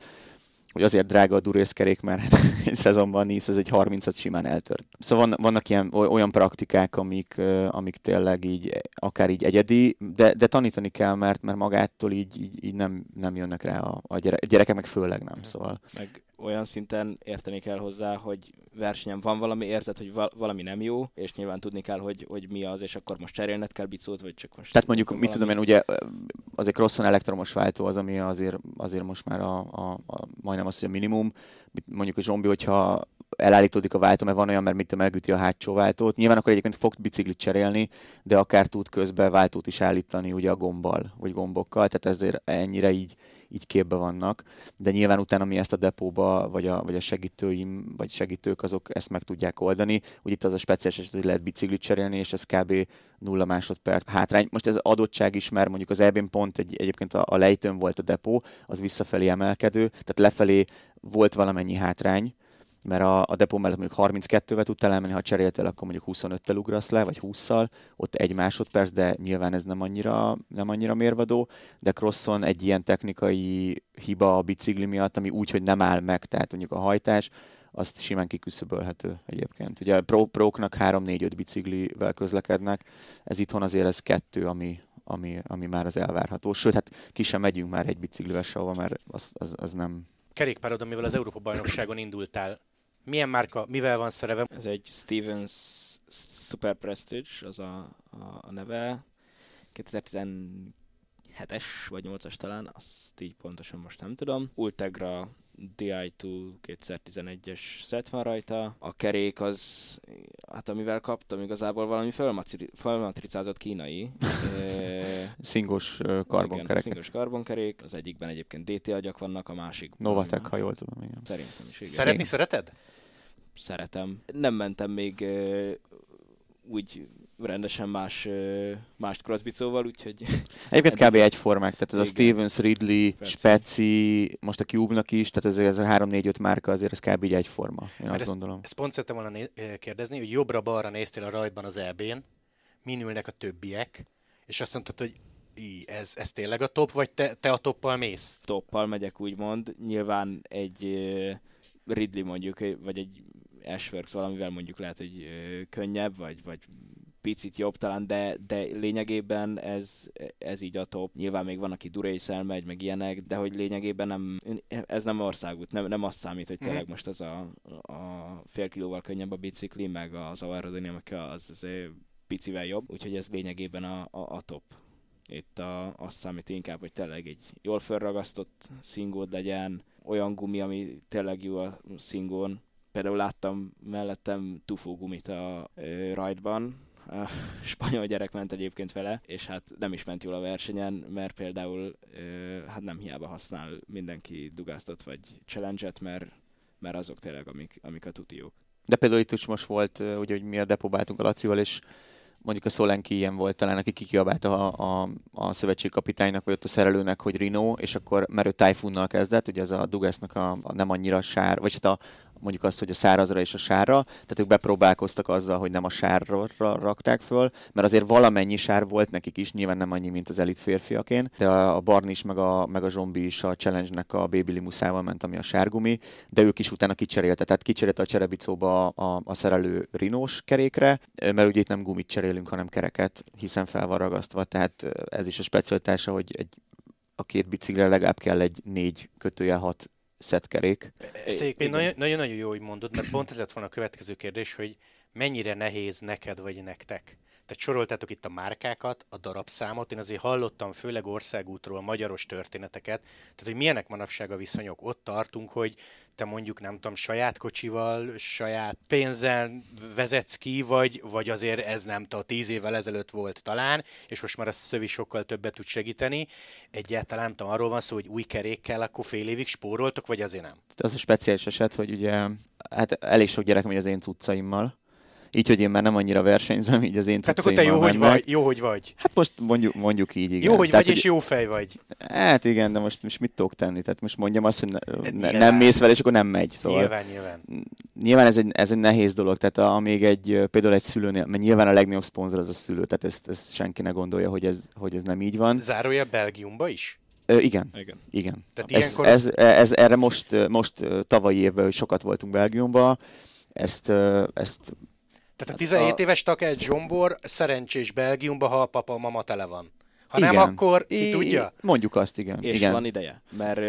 hogy azért drága a durészkerék, mert hát (laughs) egy szezonban Nice ez egy 30-at simán eltört. Szóval vannak, vannak ilyen oly- olyan praktikák, amik, amik tényleg így, akár így egyedi, de, de tanítani kell, mert, mert magától így, így, így nem, nem jönnek rá a, a gyere, gyerekek, meg főleg nem, szóval. Meg olyan szinten érteni kell hozzá, hogy versenyen van valami érzet, hogy val- valami nem jó, és nyilván tudni kell, hogy, hogy mi az, és akkor most cserélned kell bicót, vagy csak most... Tehát mondjuk, mit tudom én, ugye azért Crosson elektromos váltó az, ami azért, azért most már a, a, a, majdnem az, hogy a minimum. Mondjuk a zombi, hogyha elállítódik a váltó, mert van olyan, mert mit tudom, elgüti a hátsó váltót. Nyilván akkor egyébként fog biciklit cserélni, de akár tud közben váltót is állítani ugye a gombbal, vagy gombokkal, tehát ezért ennyire így, így képbe vannak. De nyilván utána mi ezt a depóba, vagy a, vagy a segítőim, vagy segítők, azok ezt meg tudják oldani. Úgy itt az a speciális eset, hogy lehet biciklit cserélni, és ez kb. nulla másodperc hátrány. Most ez adottság is, mert mondjuk az EB-n pont egy, egyébként a, a lejtőn volt a depó, az visszafelé emelkedő, tehát lefelé volt valamennyi hátrány, mert a, a depó mellett mondjuk 32-vel tudtál elmenni, ha cseréltél, akkor mondjuk 25-tel ugrasz le, vagy 20-szal, ott egy másodperc, de nyilván ez nem annyira, nem annyira mérvadó, de crosson egy ilyen technikai hiba a bicikli miatt, ami úgy, hogy nem áll meg, tehát mondjuk a hajtás, azt simán kiküszöbölhető egyébként. Ugye pro, próknak 3-4-5 biciklivel közlekednek, ez itthon azért ez kettő, ami, ami, ami már az elvárható. Sőt, hát ki sem megyünk már egy biciklivel sehova, mert az, az, az nem... Kerékpárod, amivel az Európa bajnokságon indultál, milyen márka, mivel van szereve? Ez egy Stevens Super Prestige, az a, a, a neve. 2017-es vagy 8-as talán, azt így pontosan most nem tudom. Ultegra DI2 2011-es set van rajta. A kerék az, hát amivel kaptam, igazából valami felmatricázott kínai. (laughs) szingos karbonkerék. szingos karbonkerék. Az egyikben egyébként DT agyak vannak, a másik. Novatek, ha jól tudom, igen. Szerintem is, igen. Szeretni szereted? Szeretem. Nem mentem még úgy rendesen más, más crossbicóval, úgyhogy... Egyébként (laughs) kb. egyformák, tehát ez igen. a Stevens, Ridley. Speci, most a Cube-nak is, tehát ez, ez a 3-4-5 márka azért ez kb. így egyforma, én Mert azt ezt, gondolom. Ezt pont szerettem volna né- kérdezni, hogy jobbra-balra néztél a rajtban az EB-n, min ülnek a többiek, és azt mondtad, hogy í, ez, ez tényleg a top, vagy te, te a toppal mész? Toppal megyek, úgymond. Nyilván egy Ridley mondjuk, vagy egy Ashworks valamivel mondjuk lehet, hogy könnyebb, vagy, vagy picit jobb talán, de, de lényegében ez, ez így a top. Nyilván még van, aki durészsel megy, meg ilyenek, de hogy lényegében nem, ez nem országút, nem, nem azt számít, hogy tényleg mm. most az a, a fél kilóval könnyebb a bicikli, meg az aerodinamika az, az picivel jobb, úgyhogy ez lényegében a, a, a top. Itt a, azt számít inkább, hogy tényleg egy jól felragasztott szingód legyen, olyan gumi, ami tényleg jó a szingón. Például láttam mellettem tufó gumit a rajtban, spanyol gyerek ment egyébként vele, és hát nem is ment jól a versenyen, mert például hát nem hiába használ mindenki dugáztat vagy challenge-et, mert, mert azok tényleg amik, amik a tutiók. De például itt most volt, ugye, hogy mi a depóbáltunk a Lacival, és mondjuk a Szolenki ilyen volt talán, aki kikiabált a, a, a szövetségkapitánynak, vagy ott a szerelőnek, hogy Rino, és akkor, mert ő Typhoonnal kezdett, ugye ez a Dugasnak a, a nem annyira sár, vagy hát a, mondjuk azt, hogy a szárazra és a sárra, tehát ők bepróbálkoztak azzal, hogy nem a sárra rakták föl, mert azért valamennyi sár volt nekik is, nyilván nem annyi, mint az elit férfiakén, de a Barni is, meg a, meg a Zsombi is a Challenge-nek a Baby Limuszával ment, ami a sárgumi, de ők is utána kicserélte, tehát kicserélte a cserebicóba a, a szerelő rinós kerékre, mert ugye itt nem gumit cserélünk, hanem kereket, hiszen fel van ragasztva, tehát ez is a specialitása, hogy egy a két biciklire legalább kell egy négy kötője hat szetkerék. Ezt egyébként nagyon-nagyon jó, hogy mondod, mert pont ez lett volna a következő kérdés, hogy mennyire nehéz neked vagy nektek tehát soroltátok itt a márkákat, a darabszámot, én azért hallottam főleg országútról magyaros történeteket, tehát hogy milyenek manapság a viszonyok. Ott tartunk, hogy te mondjuk nem tudom, saját kocsival, saját pénzzel vezetsz ki, vagy, vagy azért ez nem tudom, tíz évvel ezelőtt volt talán, és most már a szövi sokkal többet tud segíteni. Egyáltalán nem tudom, arról van szó, hogy új kerékkel akkor fél évig spóroltok, vagy azért nem? Az a speciális eset, hogy ugye hát elég sok gyerek megy az én cuccaimmal, így, hogy én már nem annyira versenyzem, így az én Hát akkor te jó, hogy vagy, jó, hogy vagy. Hát most mondjuk, mondjuk így, igen. Jó, hogy Tehát, vagy, és jó fej vagy. Hát igen, de most, most mit tudok tenni? Tehát most mondjam azt, hogy ne, ne, nem mész vele, és akkor nem megy. Szóval nyilván, nyilván. Nyilván ez egy, ez egy nehéz dolog, tehát a, amíg egy, például egy szülőnél, mert nyilván a legnagyobb szponzor az a szülő, tehát ezt, ezt senki ne gondolja, hogy ez, hogy ez nem így van. Zárója Belgiumba is? Ö, igen. igen. igen. Tehát ez, ilyenkor... ez, ez, ez, erre most, most tavalyi évben, hogy sokat voltunk Belgiumba, ezt, ezt tehát a 17 hát a... éves Taker Zsombor szerencsés Belgiumba, ha a papa, a mama tele van. Ha igen. nem, akkor ki I- tudja? Mondjuk azt, igen. És igen. van ideje. Mert,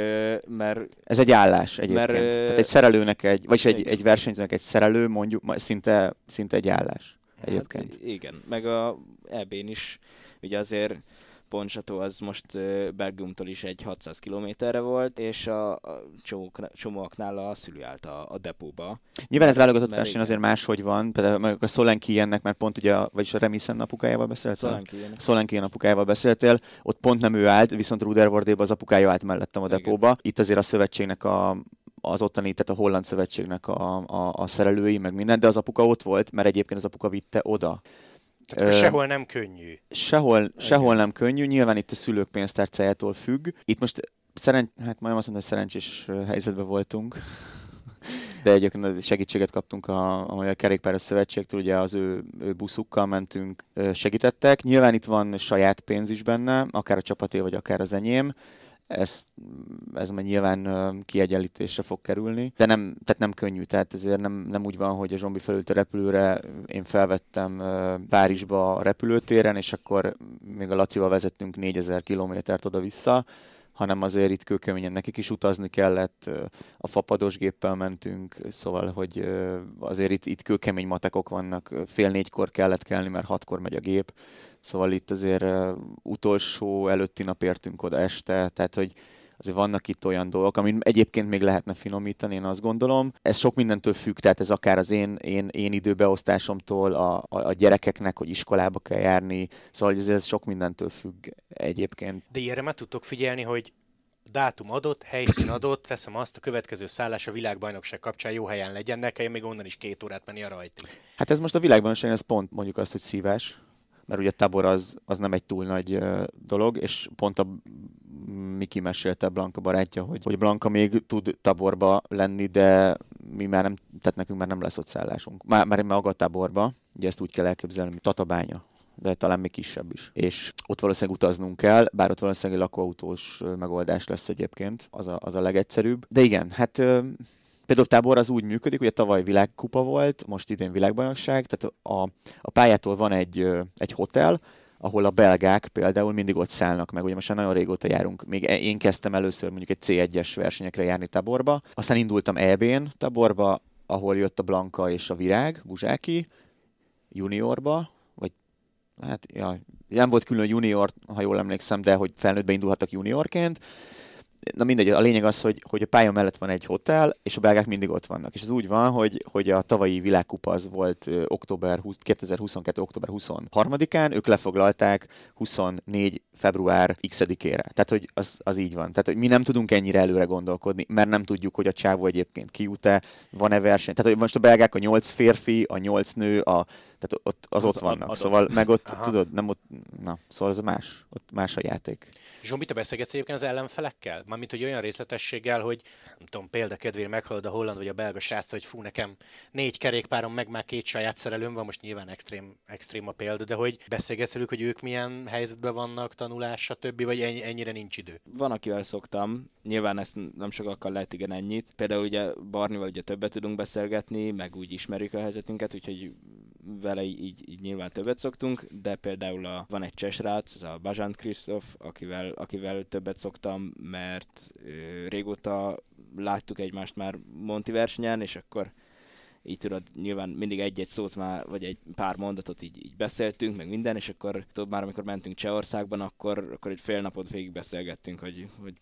mert... Ez egy állás egyébként. Mert, Tehát egy szerelőnek egy, vagy egy, egy versenyzőnek egy szerelő, mondjuk, szinte, szinte egy állás egyébként. Hát, igen, meg a ebén is, ugye azért Poncsató az most Belgiumtól is egy 600 kilométerre volt, és a, a csomóaknál a szülő állt a, a depóba. Nyilván ez válogatott verseny azért máshogy van, például a Szolenki ilyennek, mert pont ugye, vagyis a Remisen apukájával beszéltél? Szolenki apukájával beszéltél, ott pont nem ő állt, viszont Rudervordéba az apukája állt mellettem a depóba. Igen. Itt azért a szövetségnek a, az ottani, tehát a holland szövetségnek a, a, a szerelői, meg minden, de az apuka ott volt, mert egyébként az apuka vitte oda. Tehát Ö, sehol nem könnyű. Sehol, sehol nem könnyű, nyilván itt a szülők pénztárcájától függ. Itt most szeren... hát majd azt mondom, hogy szerencsés helyzetben voltunk. (laughs) De egyébként segítséget kaptunk a, a Kerékpáros Szövetségtől, ugye az ő, ő buszukkal mentünk, segítettek. Nyilván itt van saját pénz is benne, akár a csapaté, vagy akár az enyém ez, ez majd nyilván kiegyenlítésre fog kerülni, de nem, tehát nem könnyű, tehát ezért nem, nem úgy van, hogy a zombi felült a repülőre, én felvettem Párizsba a repülőtéren, és akkor még a Lacival vezettünk 4000 kilométert oda-vissza, hanem azért itt kőkeményen nekik is utazni kellett, a fapados géppel mentünk, szóval, hogy azért itt, itt kőkemény matekok vannak, fél négykor kellett kelni, mert hatkor megy a gép, Szóval itt azért utolsó előtti nap értünk oda este, tehát hogy azért vannak itt olyan dolgok, amit egyébként még lehetne finomítani, én azt gondolom. Ez sok mindentől függ, tehát ez akár az én, én, én időbeosztásomtól, a, a, a gyerekeknek, hogy iskolába kell járni, szóval ez, ez sok mindentől függ egyébként. De ilyenre már tudtok figyelni, hogy dátum adott, helyszín adott, teszem azt, a következő szállás a világbajnokság kapcsán jó helyen legyen, ne kelljen még onnan is két órát menni a rajtig. Hát ez most a világbajnokság, ez pont mondjuk azt, hogy szívás, mert ugye Tabor az, az nem egy túl nagy dolog, és pont a Miki mesélte Blanka barátja, hogy, hogy Blanka még tud Taborba lenni, de mi már nem, tehát nekünk már nem lesz ott szállásunk. Már, már maga Taborba, ugye ezt úgy kell elképzelni, mint Tatabánya de talán még kisebb is. És ott valószínűleg utaznunk kell, bár ott valószínűleg lakóautós megoldás lesz egyébként, az a, az a legegyszerűbb. De igen, hát Például tábor az úgy működik, hogy a tavaly világkupa volt, most idén világbajnokság, tehát a, a pályától van egy, egy hotel, ahol a belgák például mindig ott szállnak meg. Ugye most már nagyon régóta járunk, még e, én kezdtem először mondjuk egy C1-es versenyekre járni táborba, aztán indultam EB-n táborba, ahol jött a Blanka és a Virág, Buzsáki, juniorba, vagy hát ja, nem volt külön junior, ha jól emlékszem, de hogy felnőttbe indulhattak juniorként, na mindegy, a lényeg az, hogy, hogy a pálya mellett van egy hotel, és a belgák mindig ott vannak. És ez úgy van, hogy, hogy a tavalyi világkupa az volt október 20, 2022. október 23-án, ők lefoglalták 24 február x-ére. Tehát, hogy az, az így van. Tehát, hogy mi nem tudunk ennyire előre gondolkodni, mert nem tudjuk, hogy a csávó egyébként kiút-e, van-e verseny. Tehát, hogy most a belgák a nyolc férfi, a nyolc nő, a, tehát ott, az, az ott vannak. Adott. Szóval meg ott, Aha. tudod, nem ott, na, szóval az más, ott más a játék. Zsombi, te beszélgetsz egyébként az ellenfelekkel? Mármint, hogy olyan részletességgel, hogy nem tudom, példakedvére meghallod a holland vagy a belga srác, hogy fú, nekem négy kerékpárom, meg már két saját szerelőm van, most nyilván extrém, extrém a példa, de hogy beszélgetsz velük, hogy ők milyen helyzetben vannak, tanulás, stb., vagy ennyire nincs idő? Van, akivel szoktam, nyilván ezt nem sokakkal lehet igen ennyit. Például ugye Barnival ugye többet tudunk beszélgetni, meg úgy ismerjük a helyzetünket, úgyhogy vele így, így nyilván többet szoktunk, de például a, van egy csesrác, az a Bajant Krisztof, akivel, akivel többet szoktam, mert ö, régóta láttuk egymást már Monti versenyen, és akkor így tudod, nyilván mindig egy-egy szót már, vagy egy pár mondatot így, így beszéltünk, meg minden, és akkor tudod, már amikor mentünk Csehországban, akkor, akkor egy fél napot végig beszélgettünk, hogy, hogy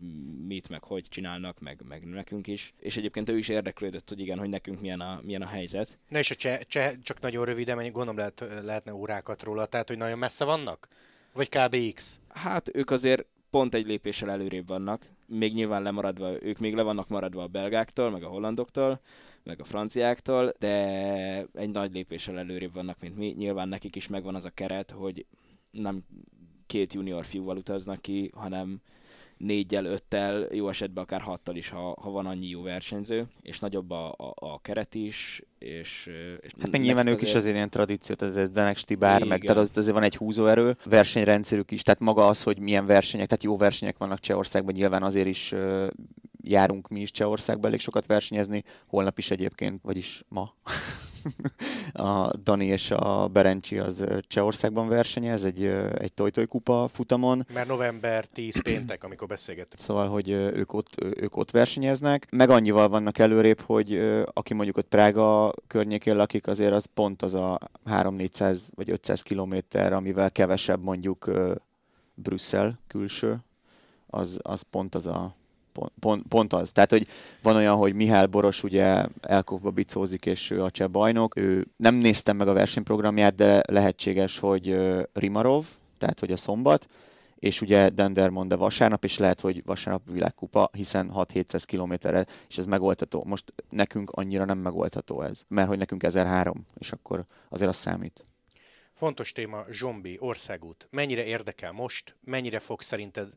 mit, meg hogy csinálnak, meg, meg nekünk is. És egyébként ő is érdeklődött, hogy igen, hogy nekünk milyen a, milyen a helyzet. Na és a cseh, cseh csak nagyon röviden, gondolom lehet, lehetne órákat róla, tehát hogy nagyon messze vannak? Vagy kb. X? Hát ők azért pont egy lépéssel előrébb vannak, még nyilván lemaradva, ők még le vannak maradva a belgáktól, meg a hollandoktól, meg a franciáktól, de egy nagy lépéssel előrébb vannak, mint mi. Nyilván nekik is megvan az a keret, hogy nem két junior fiúval utaznak ki, hanem négyel, öttel, jó esetben akár hattal is, ha, ha van annyi jó versenyző, és nagyobb a, a, a keret is, és... és hát meg nyilván ők azért... is azért ilyen tradíciót, ez, ez Denek Stibár, meg tehát az, azért van egy húzóerő, versenyrendszerük is, tehát maga az, hogy milyen versenyek, tehát jó versenyek vannak Csehországban, nyilván azért is járunk mi is Csehországban elég sokat versenyezni, holnap is egyébként, vagyis ma. (laughs) a Dani és a Berencsi az Csehországban versenyez, egy, egy Tojtoj kupa futamon. Mert november 10 péntek, amikor beszélgettünk. Szóval, hogy ők ott, ők ott versenyeznek. Meg annyival vannak előrébb, hogy aki mondjuk ott Prága környékén lakik, azért az pont az a 3-400 vagy 500 kilométer, amivel kevesebb mondjuk Brüsszel külső, az, az pont az a pont, pont, pont az. Tehát, hogy van olyan, hogy Mihály Boros ugye elkóvba bicózik, és ő a cseh bajnok. Ő nem néztem meg a versenyprogramját, de lehetséges, hogy Rimarov, tehát, hogy a szombat, és ugye Dendermonde vasárnap, és lehet, hogy vasárnap világkupa, hiszen 6-700 kilométerre, és ez megoldható. Most nekünk annyira nem megoldható ez, mert hogy nekünk 1003, és akkor azért az számít. Fontos téma, Zsombi, országút. Mennyire érdekel most, mennyire fog szerinted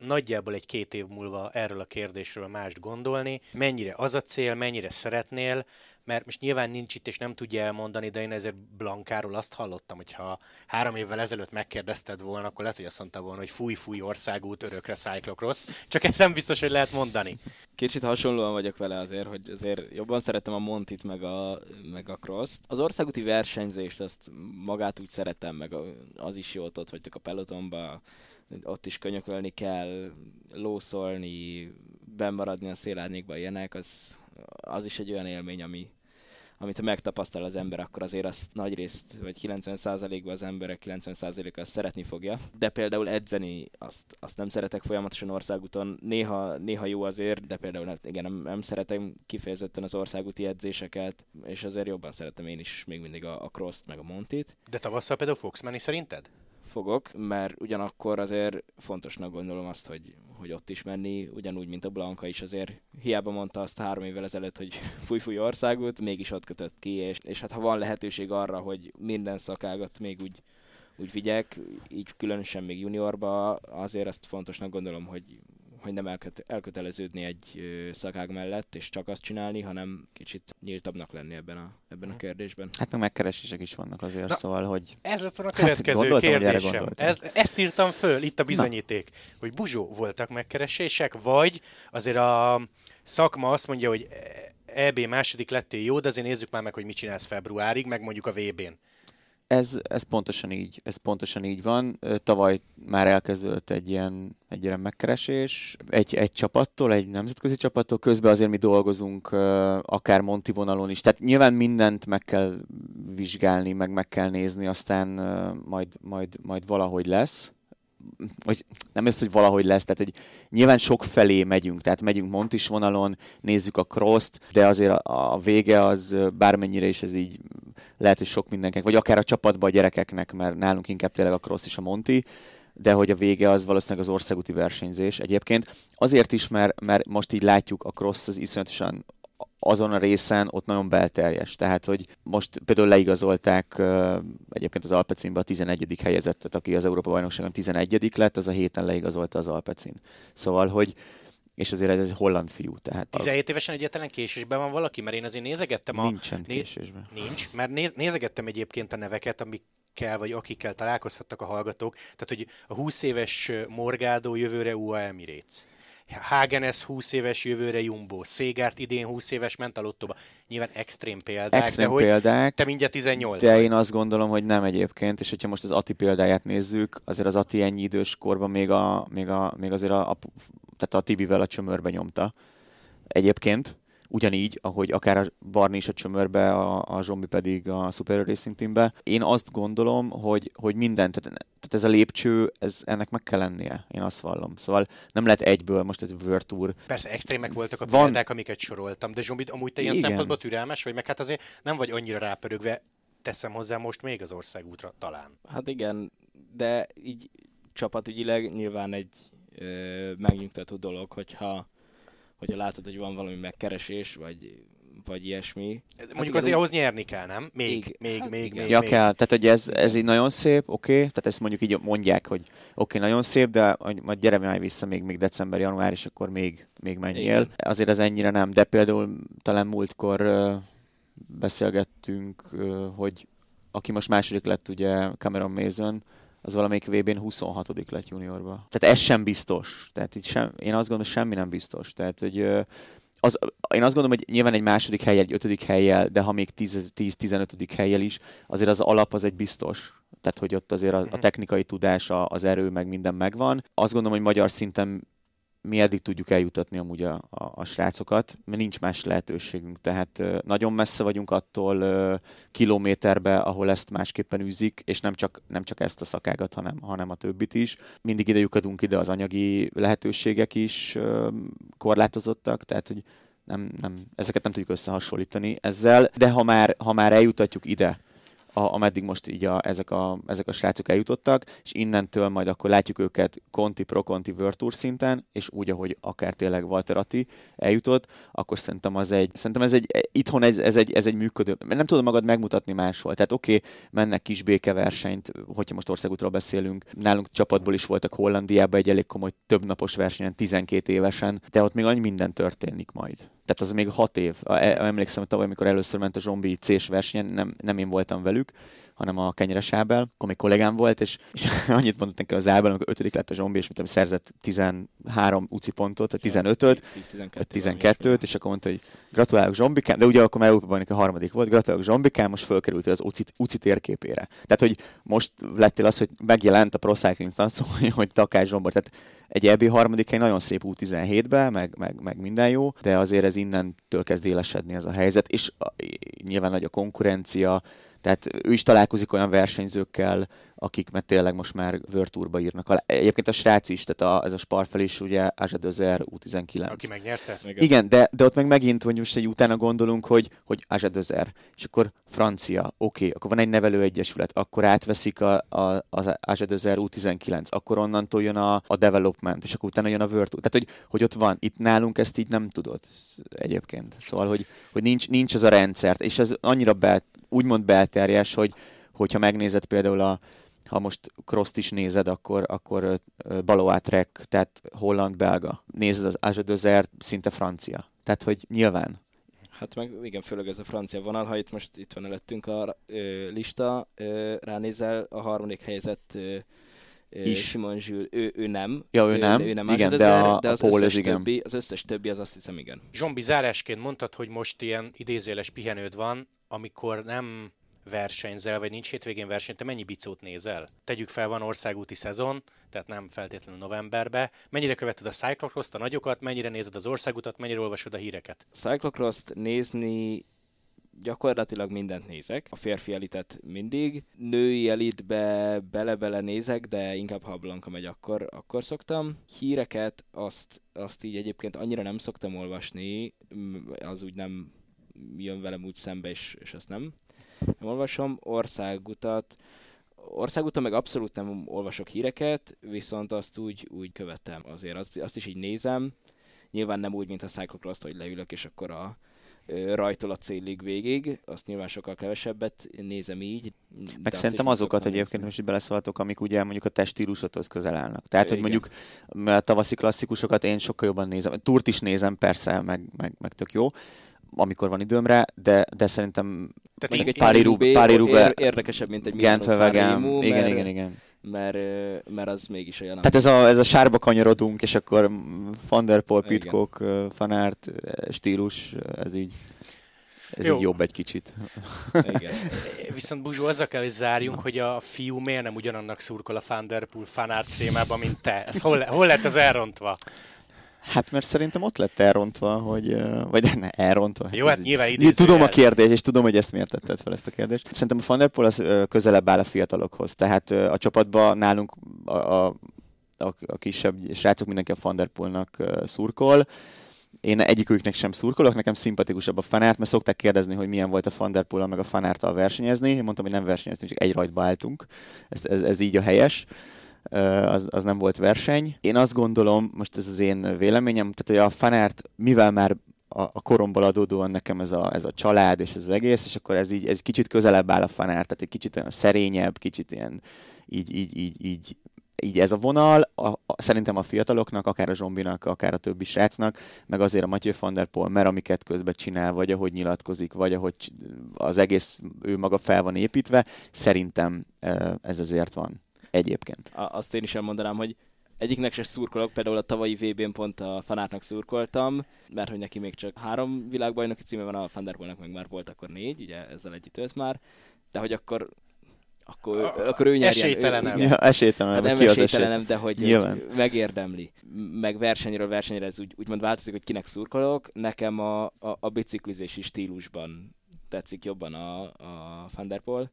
nagyjából egy két év múlva erről a kérdésről mást gondolni, mennyire az a cél, mennyire szeretnél, mert most nyilván nincs itt és nem tudja elmondani, de én ezért Blankáról azt hallottam, hogy ha három évvel ezelőtt megkérdezted volna, akkor lehet, hogy azt mondta volna, hogy fúj, fúj országút, örökre Cyclocross, csak ez nem biztos, hogy lehet mondani. Kicsit hasonlóan vagyok vele azért, hogy azért jobban szeretem a Montit meg a, meg a Cross-t. Az országúti versenyzést, azt magát úgy szeretem, meg az is jó, ott vagytok a pelotonba, ott is könyökölni kell, lószolni, bemaradni a szélárnyékba, ilyenek, az, az is egy olyan élmény, ami, amit ha megtapasztal az ember, akkor azért azt nagy részt, vagy 90%-ban az emberek 90%-a azt szeretni fogja. De például edzeni, azt, azt nem szeretek folyamatosan országúton. Néha, néha jó azért, de például hát igen, nem, nem szeretem kifejezetten az országúti edzéseket, és azért jobban szeretem én is még mindig a, a cross meg a montit. De tavasszal például fogsz menni szerinted? Fogok, mert ugyanakkor azért fontosnak gondolom azt, hogy, hogy ott is menni, ugyanúgy, mint a Blanka is azért. Hiába mondta azt három évvel ezelőtt, hogy (laughs) fúj-fúj országot, mégis ott kötött ki, és, és hát ha van lehetőség arra, hogy minden szakágat még úgy, úgy vigyek, így különösen még juniorba, azért azt fontosnak gondolom, hogy hogy nem elköt, elköteleződni egy szakág mellett, és csak azt csinálni, hanem kicsit nyíltabbnak lenni ebben a, ebben a mhm. kérdésben. Hát meg megkeresések is vannak azért, Na, szóval, hogy... Ez lett volna a hát, következő hát, kérdésem. Ez, ezt írtam föl, itt a bizonyíték, Na. hogy Buzsó voltak megkeresések, vagy azért a szakma azt mondja, hogy EB második lettél jó, de azért nézzük már meg, hogy mit csinálsz februárig, meg mondjuk a VB-n. Ez, ez, pontosan így, ez pontosan így van. Tavaly már elkezdődött egy ilyen, egy ilyen megkeresés egy, egy csapattól, egy nemzetközi csapattól, közben azért mi dolgozunk akár Monti vonalon is. Tehát nyilván mindent meg kell vizsgálni, meg meg kell nézni, aztán majd, majd, majd valahogy lesz vagy nem ez, hogy valahogy lesz, tehát egy, nyilván sok felé megyünk, tehát megyünk Montis vonalon, nézzük a cross de azért a, a vége az bármennyire is ez így lehet, hogy sok mindenkinek, vagy akár a csapatban a gyerekeknek, mert nálunk inkább tényleg a cross és a Monti, de hogy a vége az valószínűleg az országúti versenyzés egyébként. Azért is, mert, mert most így látjuk, a cross az iszonyatosan azon a részen ott nagyon belterjes. Tehát, hogy most például leigazolták egyébként az Alpecinbe a 11. helyezettet, aki az Európa bajnokságon 11. lett, az a héten leigazolta az Alpecin. Szóval, hogy és azért ez egy holland fiú. Tehát 17 évesen egyetlen késésben van valaki? Mert én azért nézegettem a... Nincsen késésben. Nincs, mert néz, nézegettem egyébként a neveket, amikkel vagy akikkel találkozhattak a hallgatók. Tehát, hogy a 20 éves Morgado jövőre UA Emirates. Hagenes 20 éves jövőre Jumbo, Szégárt idén 20 éves ment a lottóba. Nyilván extrém példák, extrém de hogy példák, te mindjárt 18 De vagy. én azt gondolom, hogy nem egyébként, és hogyha most az Ati példáját nézzük, azért az Ati ennyi idős korban még, a, még, a, még azért a, a, tehát a Tibivel a csömörbe nyomta. Egyébként, ugyanígy, ahogy akár a Barni is a csömörbe, a, a Zsombi pedig a Super Racing Teambe. Én azt gondolom, hogy, hogy minden, tehát, tehát ez a lépcső, ez, ennek meg kell lennie, én azt vallom. Szóval nem lehet egyből most World Tour. Persze, extrémek voltak a Van... példák, amiket soroltam, de Zsombi, amúgy te ilyen Igen. szempontból türelmes vagy, meg hát azért nem vagy annyira rápörögve, teszem hozzá most még az országútra talán. Hát igen, de így csapatügyileg nyilván egy ö, megnyugtató dolog, hogyha hogyha látod, hogy van valami megkeresés, vagy, vagy ilyesmi. Mondjuk hát azért ahhoz nyerni kell, nem? Még, még, még, hát még, még. Ja, még. kell. Tehát, hogy ez, ez így nagyon szép, oké. Okay. Tehát ezt mondjuk így mondják, hogy oké, okay, nagyon szép, de majd gyere már vissza még, még december, január, és akkor még, még menjél. Igen. Azért ez ennyire nem, de például talán múltkor uh, beszélgettünk, uh, hogy aki most második lett, ugye Cameron Mason, az valamelyik VB-n 26 lett juniorba. Tehát ez sem biztos. Tehát itt sem, én azt gondolom, semmi nem biztos. Tehát, hogy az, én azt gondolom, hogy nyilván egy második helyel, egy ötödik helyel, de ha még 10-15. helyel is, azért az alap az egy biztos. Tehát, hogy ott azért a, a mhm. technikai tudás, az erő, meg minden megvan. Azt gondolom, hogy magyar szinten mi eddig tudjuk eljutatni amúgy a, a, a srácokat, mert nincs más lehetőségünk. Tehát nagyon messze vagyunk attól kilométerbe, ahol ezt másképpen űzik, és nem csak, nem csak ezt a szakágat, hanem, hanem a többit is. Mindig ide lyukadunk ide az anyagi lehetőségek is korlátozottak, tehát hogy nem, nem, ezeket nem tudjuk összehasonlítani ezzel, de ha már, ha már eljutatjuk ide, a, ameddig most így a, ezek, a, ezek a srácok eljutottak, és innentől majd akkor látjuk őket Conti, Pro Conti, World szinten, és úgy, ahogy akár tényleg Walter Atti eljutott, akkor szerintem az egy, szerintem ez egy, itthon ez, ez, egy, ez egy működő, nem tudom magad megmutatni máshol. Tehát oké, okay, mennek kis békeversenyt, hogyha most országútról beszélünk, nálunk csapatból is voltak Hollandiában egy elég komoly több napos versenyen, 12 évesen, de ott még annyi minden történik majd. Tehát az még hat év. E, emlékszem, hogy tavaly, amikor először ment a Zsombi C-s versenyen, nem, nem én voltam velük, hanem a Kenyeres Ábel, még kollégám volt, és, és (laughs) annyit mondott neki az Ábel, amikor ötödik lett a Zsombi, és mint szerzett 13 uci pontot, vagy 15-öt, 12-t, és akkor mondta, hogy gratulálok Zsombikám, de ugye akkor már Európában a harmadik volt, gratulálok Zsombikám, most fölkerült az UCI, UCI térképére. Tehát, hogy most lettél az, hogy megjelent a Pro Cycling (laughs) hogy, hogy Takás Zsombor. Tehát egy EB harmadik egy nagyon szép U17-be, meg, meg, meg minden jó, de azért ez innentől kezd élesedni ez a helyzet, és nyilván nagy a konkurencia, tehát ő is találkozik olyan versenyzőkkel, akik mert tényleg most már World írnak alá. Egyébként a srác is, tehát a, ez a Sparfel is ugye Ázsa Dözer U19. Aki megnyerte? Igen, de, de ott meg megint, hogy most egy utána gondolunk, hogy, hogy Ázsa Dözer, és akkor francia, oké, okay, akkor van egy nevelőegyesület, akkor átveszik a, a, az Ázsa Dözer U19, akkor onnantól jön a, a development, és akkor utána jön a Tour. Tehát, hogy, hogy ott van, itt nálunk ezt így nem tudod egyébként. Szóval, hogy, hogy nincs, nincs az a rendszert, és ez annyira be, úgymond belterjes, hogy hogyha megnézed például a, ha most cross is nézed, akkor, akkor Baloátrek, tehát holland-belga. Nézed az Azsa szinte francia. Tehát, hogy nyilván. Hát meg igen, főleg ez a francia vonal, ha itt most itt van előttünk a ö, lista, ö, ránézel a harmadik helyzet ö, is. Simon Zsül, ő, ő nem. Ja, ő, ő nem, ő nem igen, de, a, de az, a összes igen. Többi, az összes többi az azt hiszem igen. Zsombi, zárásként mondtad, hogy most ilyen idézőjeles pihenőd van, amikor nem versenyzel, vagy nincs hétvégén verseny, te mennyi bicót nézel? Tegyük fel, van országúti szezon, tehát nem feltétlenül novemberbe. Mennyire követed a cyclocross a nagyokat, mennyire nézed az országutat, mennyire olvasod a híreket? cyclocross nézni gyakorlatilag mindent nézek. A férfi elitet mindig. Női elitbe bele-bele nézek, de inkább ha Blanka megy, akkor, akkor szoktam. Híreket azt, azt így egyébként annyira nem szoktam olvasni, az úgy nem jön velem úgy szembe, és, és azt nem nem olvasom, országutat, országutat meg abszolút nem olvasok híreket, viszont azt úgy, úgy követem azért, azt, azt is így nézem. Nyilván nem úgy, mint a cyclocross hogy leülök, és akkor a rajtól a célig végig, azt nyilván sokkal kevesebbet nézem így. Meg szerintem azokat egyébként most így beleszóltok, amik ugye mondjuk a testílusothoz közel állnak. Tehát, hogy mondjuk a tavaszi klasszikusokat én sokkal jobban nézem. Túrt is nézem, persze, meg, meg, meg tök jó, amikor van időmre, de, de szerintem Tehát egy Pári Rubé, Pári Rubé érdekesebb, mint egy Gentvevegem. Igen, igen, igen mert, mert az mégis olyan... Tehát ez a, ez a sárba kanyarodunk, és akkor Van der Poel, Pitcock, Fanart stílus, ez így ez Jó. így jobb egy kicsit. Igen. (laughs) Viszont Buzsó, azzal kell, hogy zárjunk, hogy a fiú miért nem ugyanannak szurkol a Van der Poel fanart témában, mint te. Ez hol, hol lett ez elrontva? Hát mert szerintem ott lett elrontva, hogy, vagy ne, elrontva. Jó, hát nyilván idéző Tudom a kérdést, és tudom, hogy ezt miért tetted fel ezt a kérdést. Szerintem a Van der Poel az közelebb áll a fiatalokhoz. Tehát a csapatban nálunk a, a, a, a kisebb srácok mindenki a Van der Poelnak szurkol. Én egyiküknek sem szurkolok, nekem szimpatikusabb a fanárt, mert szokták kérdezni, hogy milyen volt a Van der Poel meg a fanártal versenyezni. Én mondtam, hogy nem versenyeztünk, csak egy rajtba álltunk. Ez, ez, ez így a helyes az, az nem volt verseny. Én azt gondolom, most ez az én véleményem, tehát hogy a fanárt, mivel már a, a koromból adódóan nekem ez a, ez a család és ez az egész, és akkor ez így ez kicsit közelebb áll a fanár, tehát egy kicsit olyan szerényebb, kicsit ilyen így, így, így, így így ez a vonal, a, a, szerintem a fiataloknak, akár a Zsombinak, akár a többi srácnak, meg azért a Mathieu van der Poel, mert amiket közben csinál, vagy ahogy nyilatkozik, vagy ahogy az egész ő maga fel van építve, szerintem ez azért van egyébként. A, azt én is elmondanám, hogy egyiknek se szurkolok, például a tavalyi VB-n pont a fanátnak szurkoltam, mert hogy neki még csak három világbajnoki címe van, a Fanderbolnak meg már volt akkor négy, ugye ezzel együtt öt már, de hogy akkor akkor, a, akkor ő nyerjen. Esélytelenem. Ő, ja, esélytelenem. Hát nem esélytelenem, de hogy, hogy megérdemli. Meg versenyről versenyre ez úgy, úgymond változik, hogy kinek szurkolok. Nekem a, a, a biciklizési stílusban tetszik jobban a, a Van der Poel.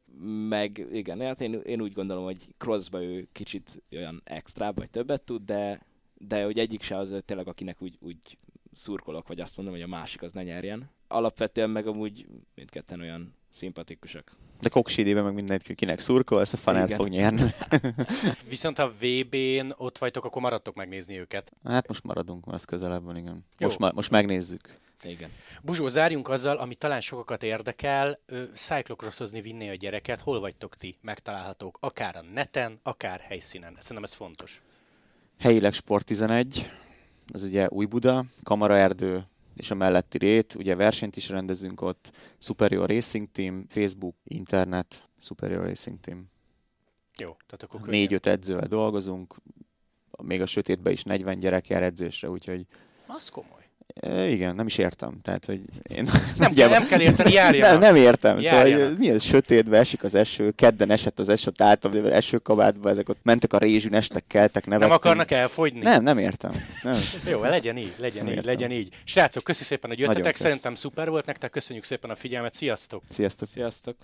Meg igen, hát én, én úgy gondolom, hogy crossba ő kicsit olyan extra vagy többet tud, de, de hogy egyik se az tényleg, akinek úgy, úgy szurkolok, vagy azt mondom, hogy a másik az ne nyerjen. alapvetően meg amúgy mindketten olyan szimpatikusak. De Koksidében meg mindenki kinek szurkol, ezt a fanát fog nyerni. (laughs) Viszont ha VB-n ott vagytok, akkor maradtok megnézni őket. hát most maradunk, az közelebb van, igen. Jó. Most, ma, most megnézzük. Igen. Buzsó, zárjunk azzal, ami talán sokakat érdekel, cyclocrossozni vinni a gyereket, hol vagytok ti megtalálhatók, akár a neten, akár helyszínen. Szerintem ez fontos. Helyileg Sport 11, az ugye Új Buda, Kamaraerdő és a melletti rét, ugye versenyt is rendezünk ott, Superior Racing Team, Facebook, internet, Superior Racing Team. Jó, tehát akkor. Négy-öt edzővel dolgozunk, még a sötétben is 40 gyerek jár edzésre, úgyhogy Az komoly. Igen, nem is értem. Tehát, hogy én Nem, (laughs) kell, nem kell érteni, járjanak. nem, nem értem. Szóval, Járjanak. hogy mi az sötétbe esik az eső, kedden esett az eső, álltam esőkabátba, ezek ott mentek a rézsűn, estek, keltek, nem nevettünk. akarnak elfogyni? Nem, nem értem. Nem. Jó, legyen így, legyen Nem így, értem. legyen így. Srácok, köszi szépen, hogy jöttetek, szerintem szuper volt nektek, köszönjük szépen a figyelmet, sziasztok! Sziasztok. Sziasztok!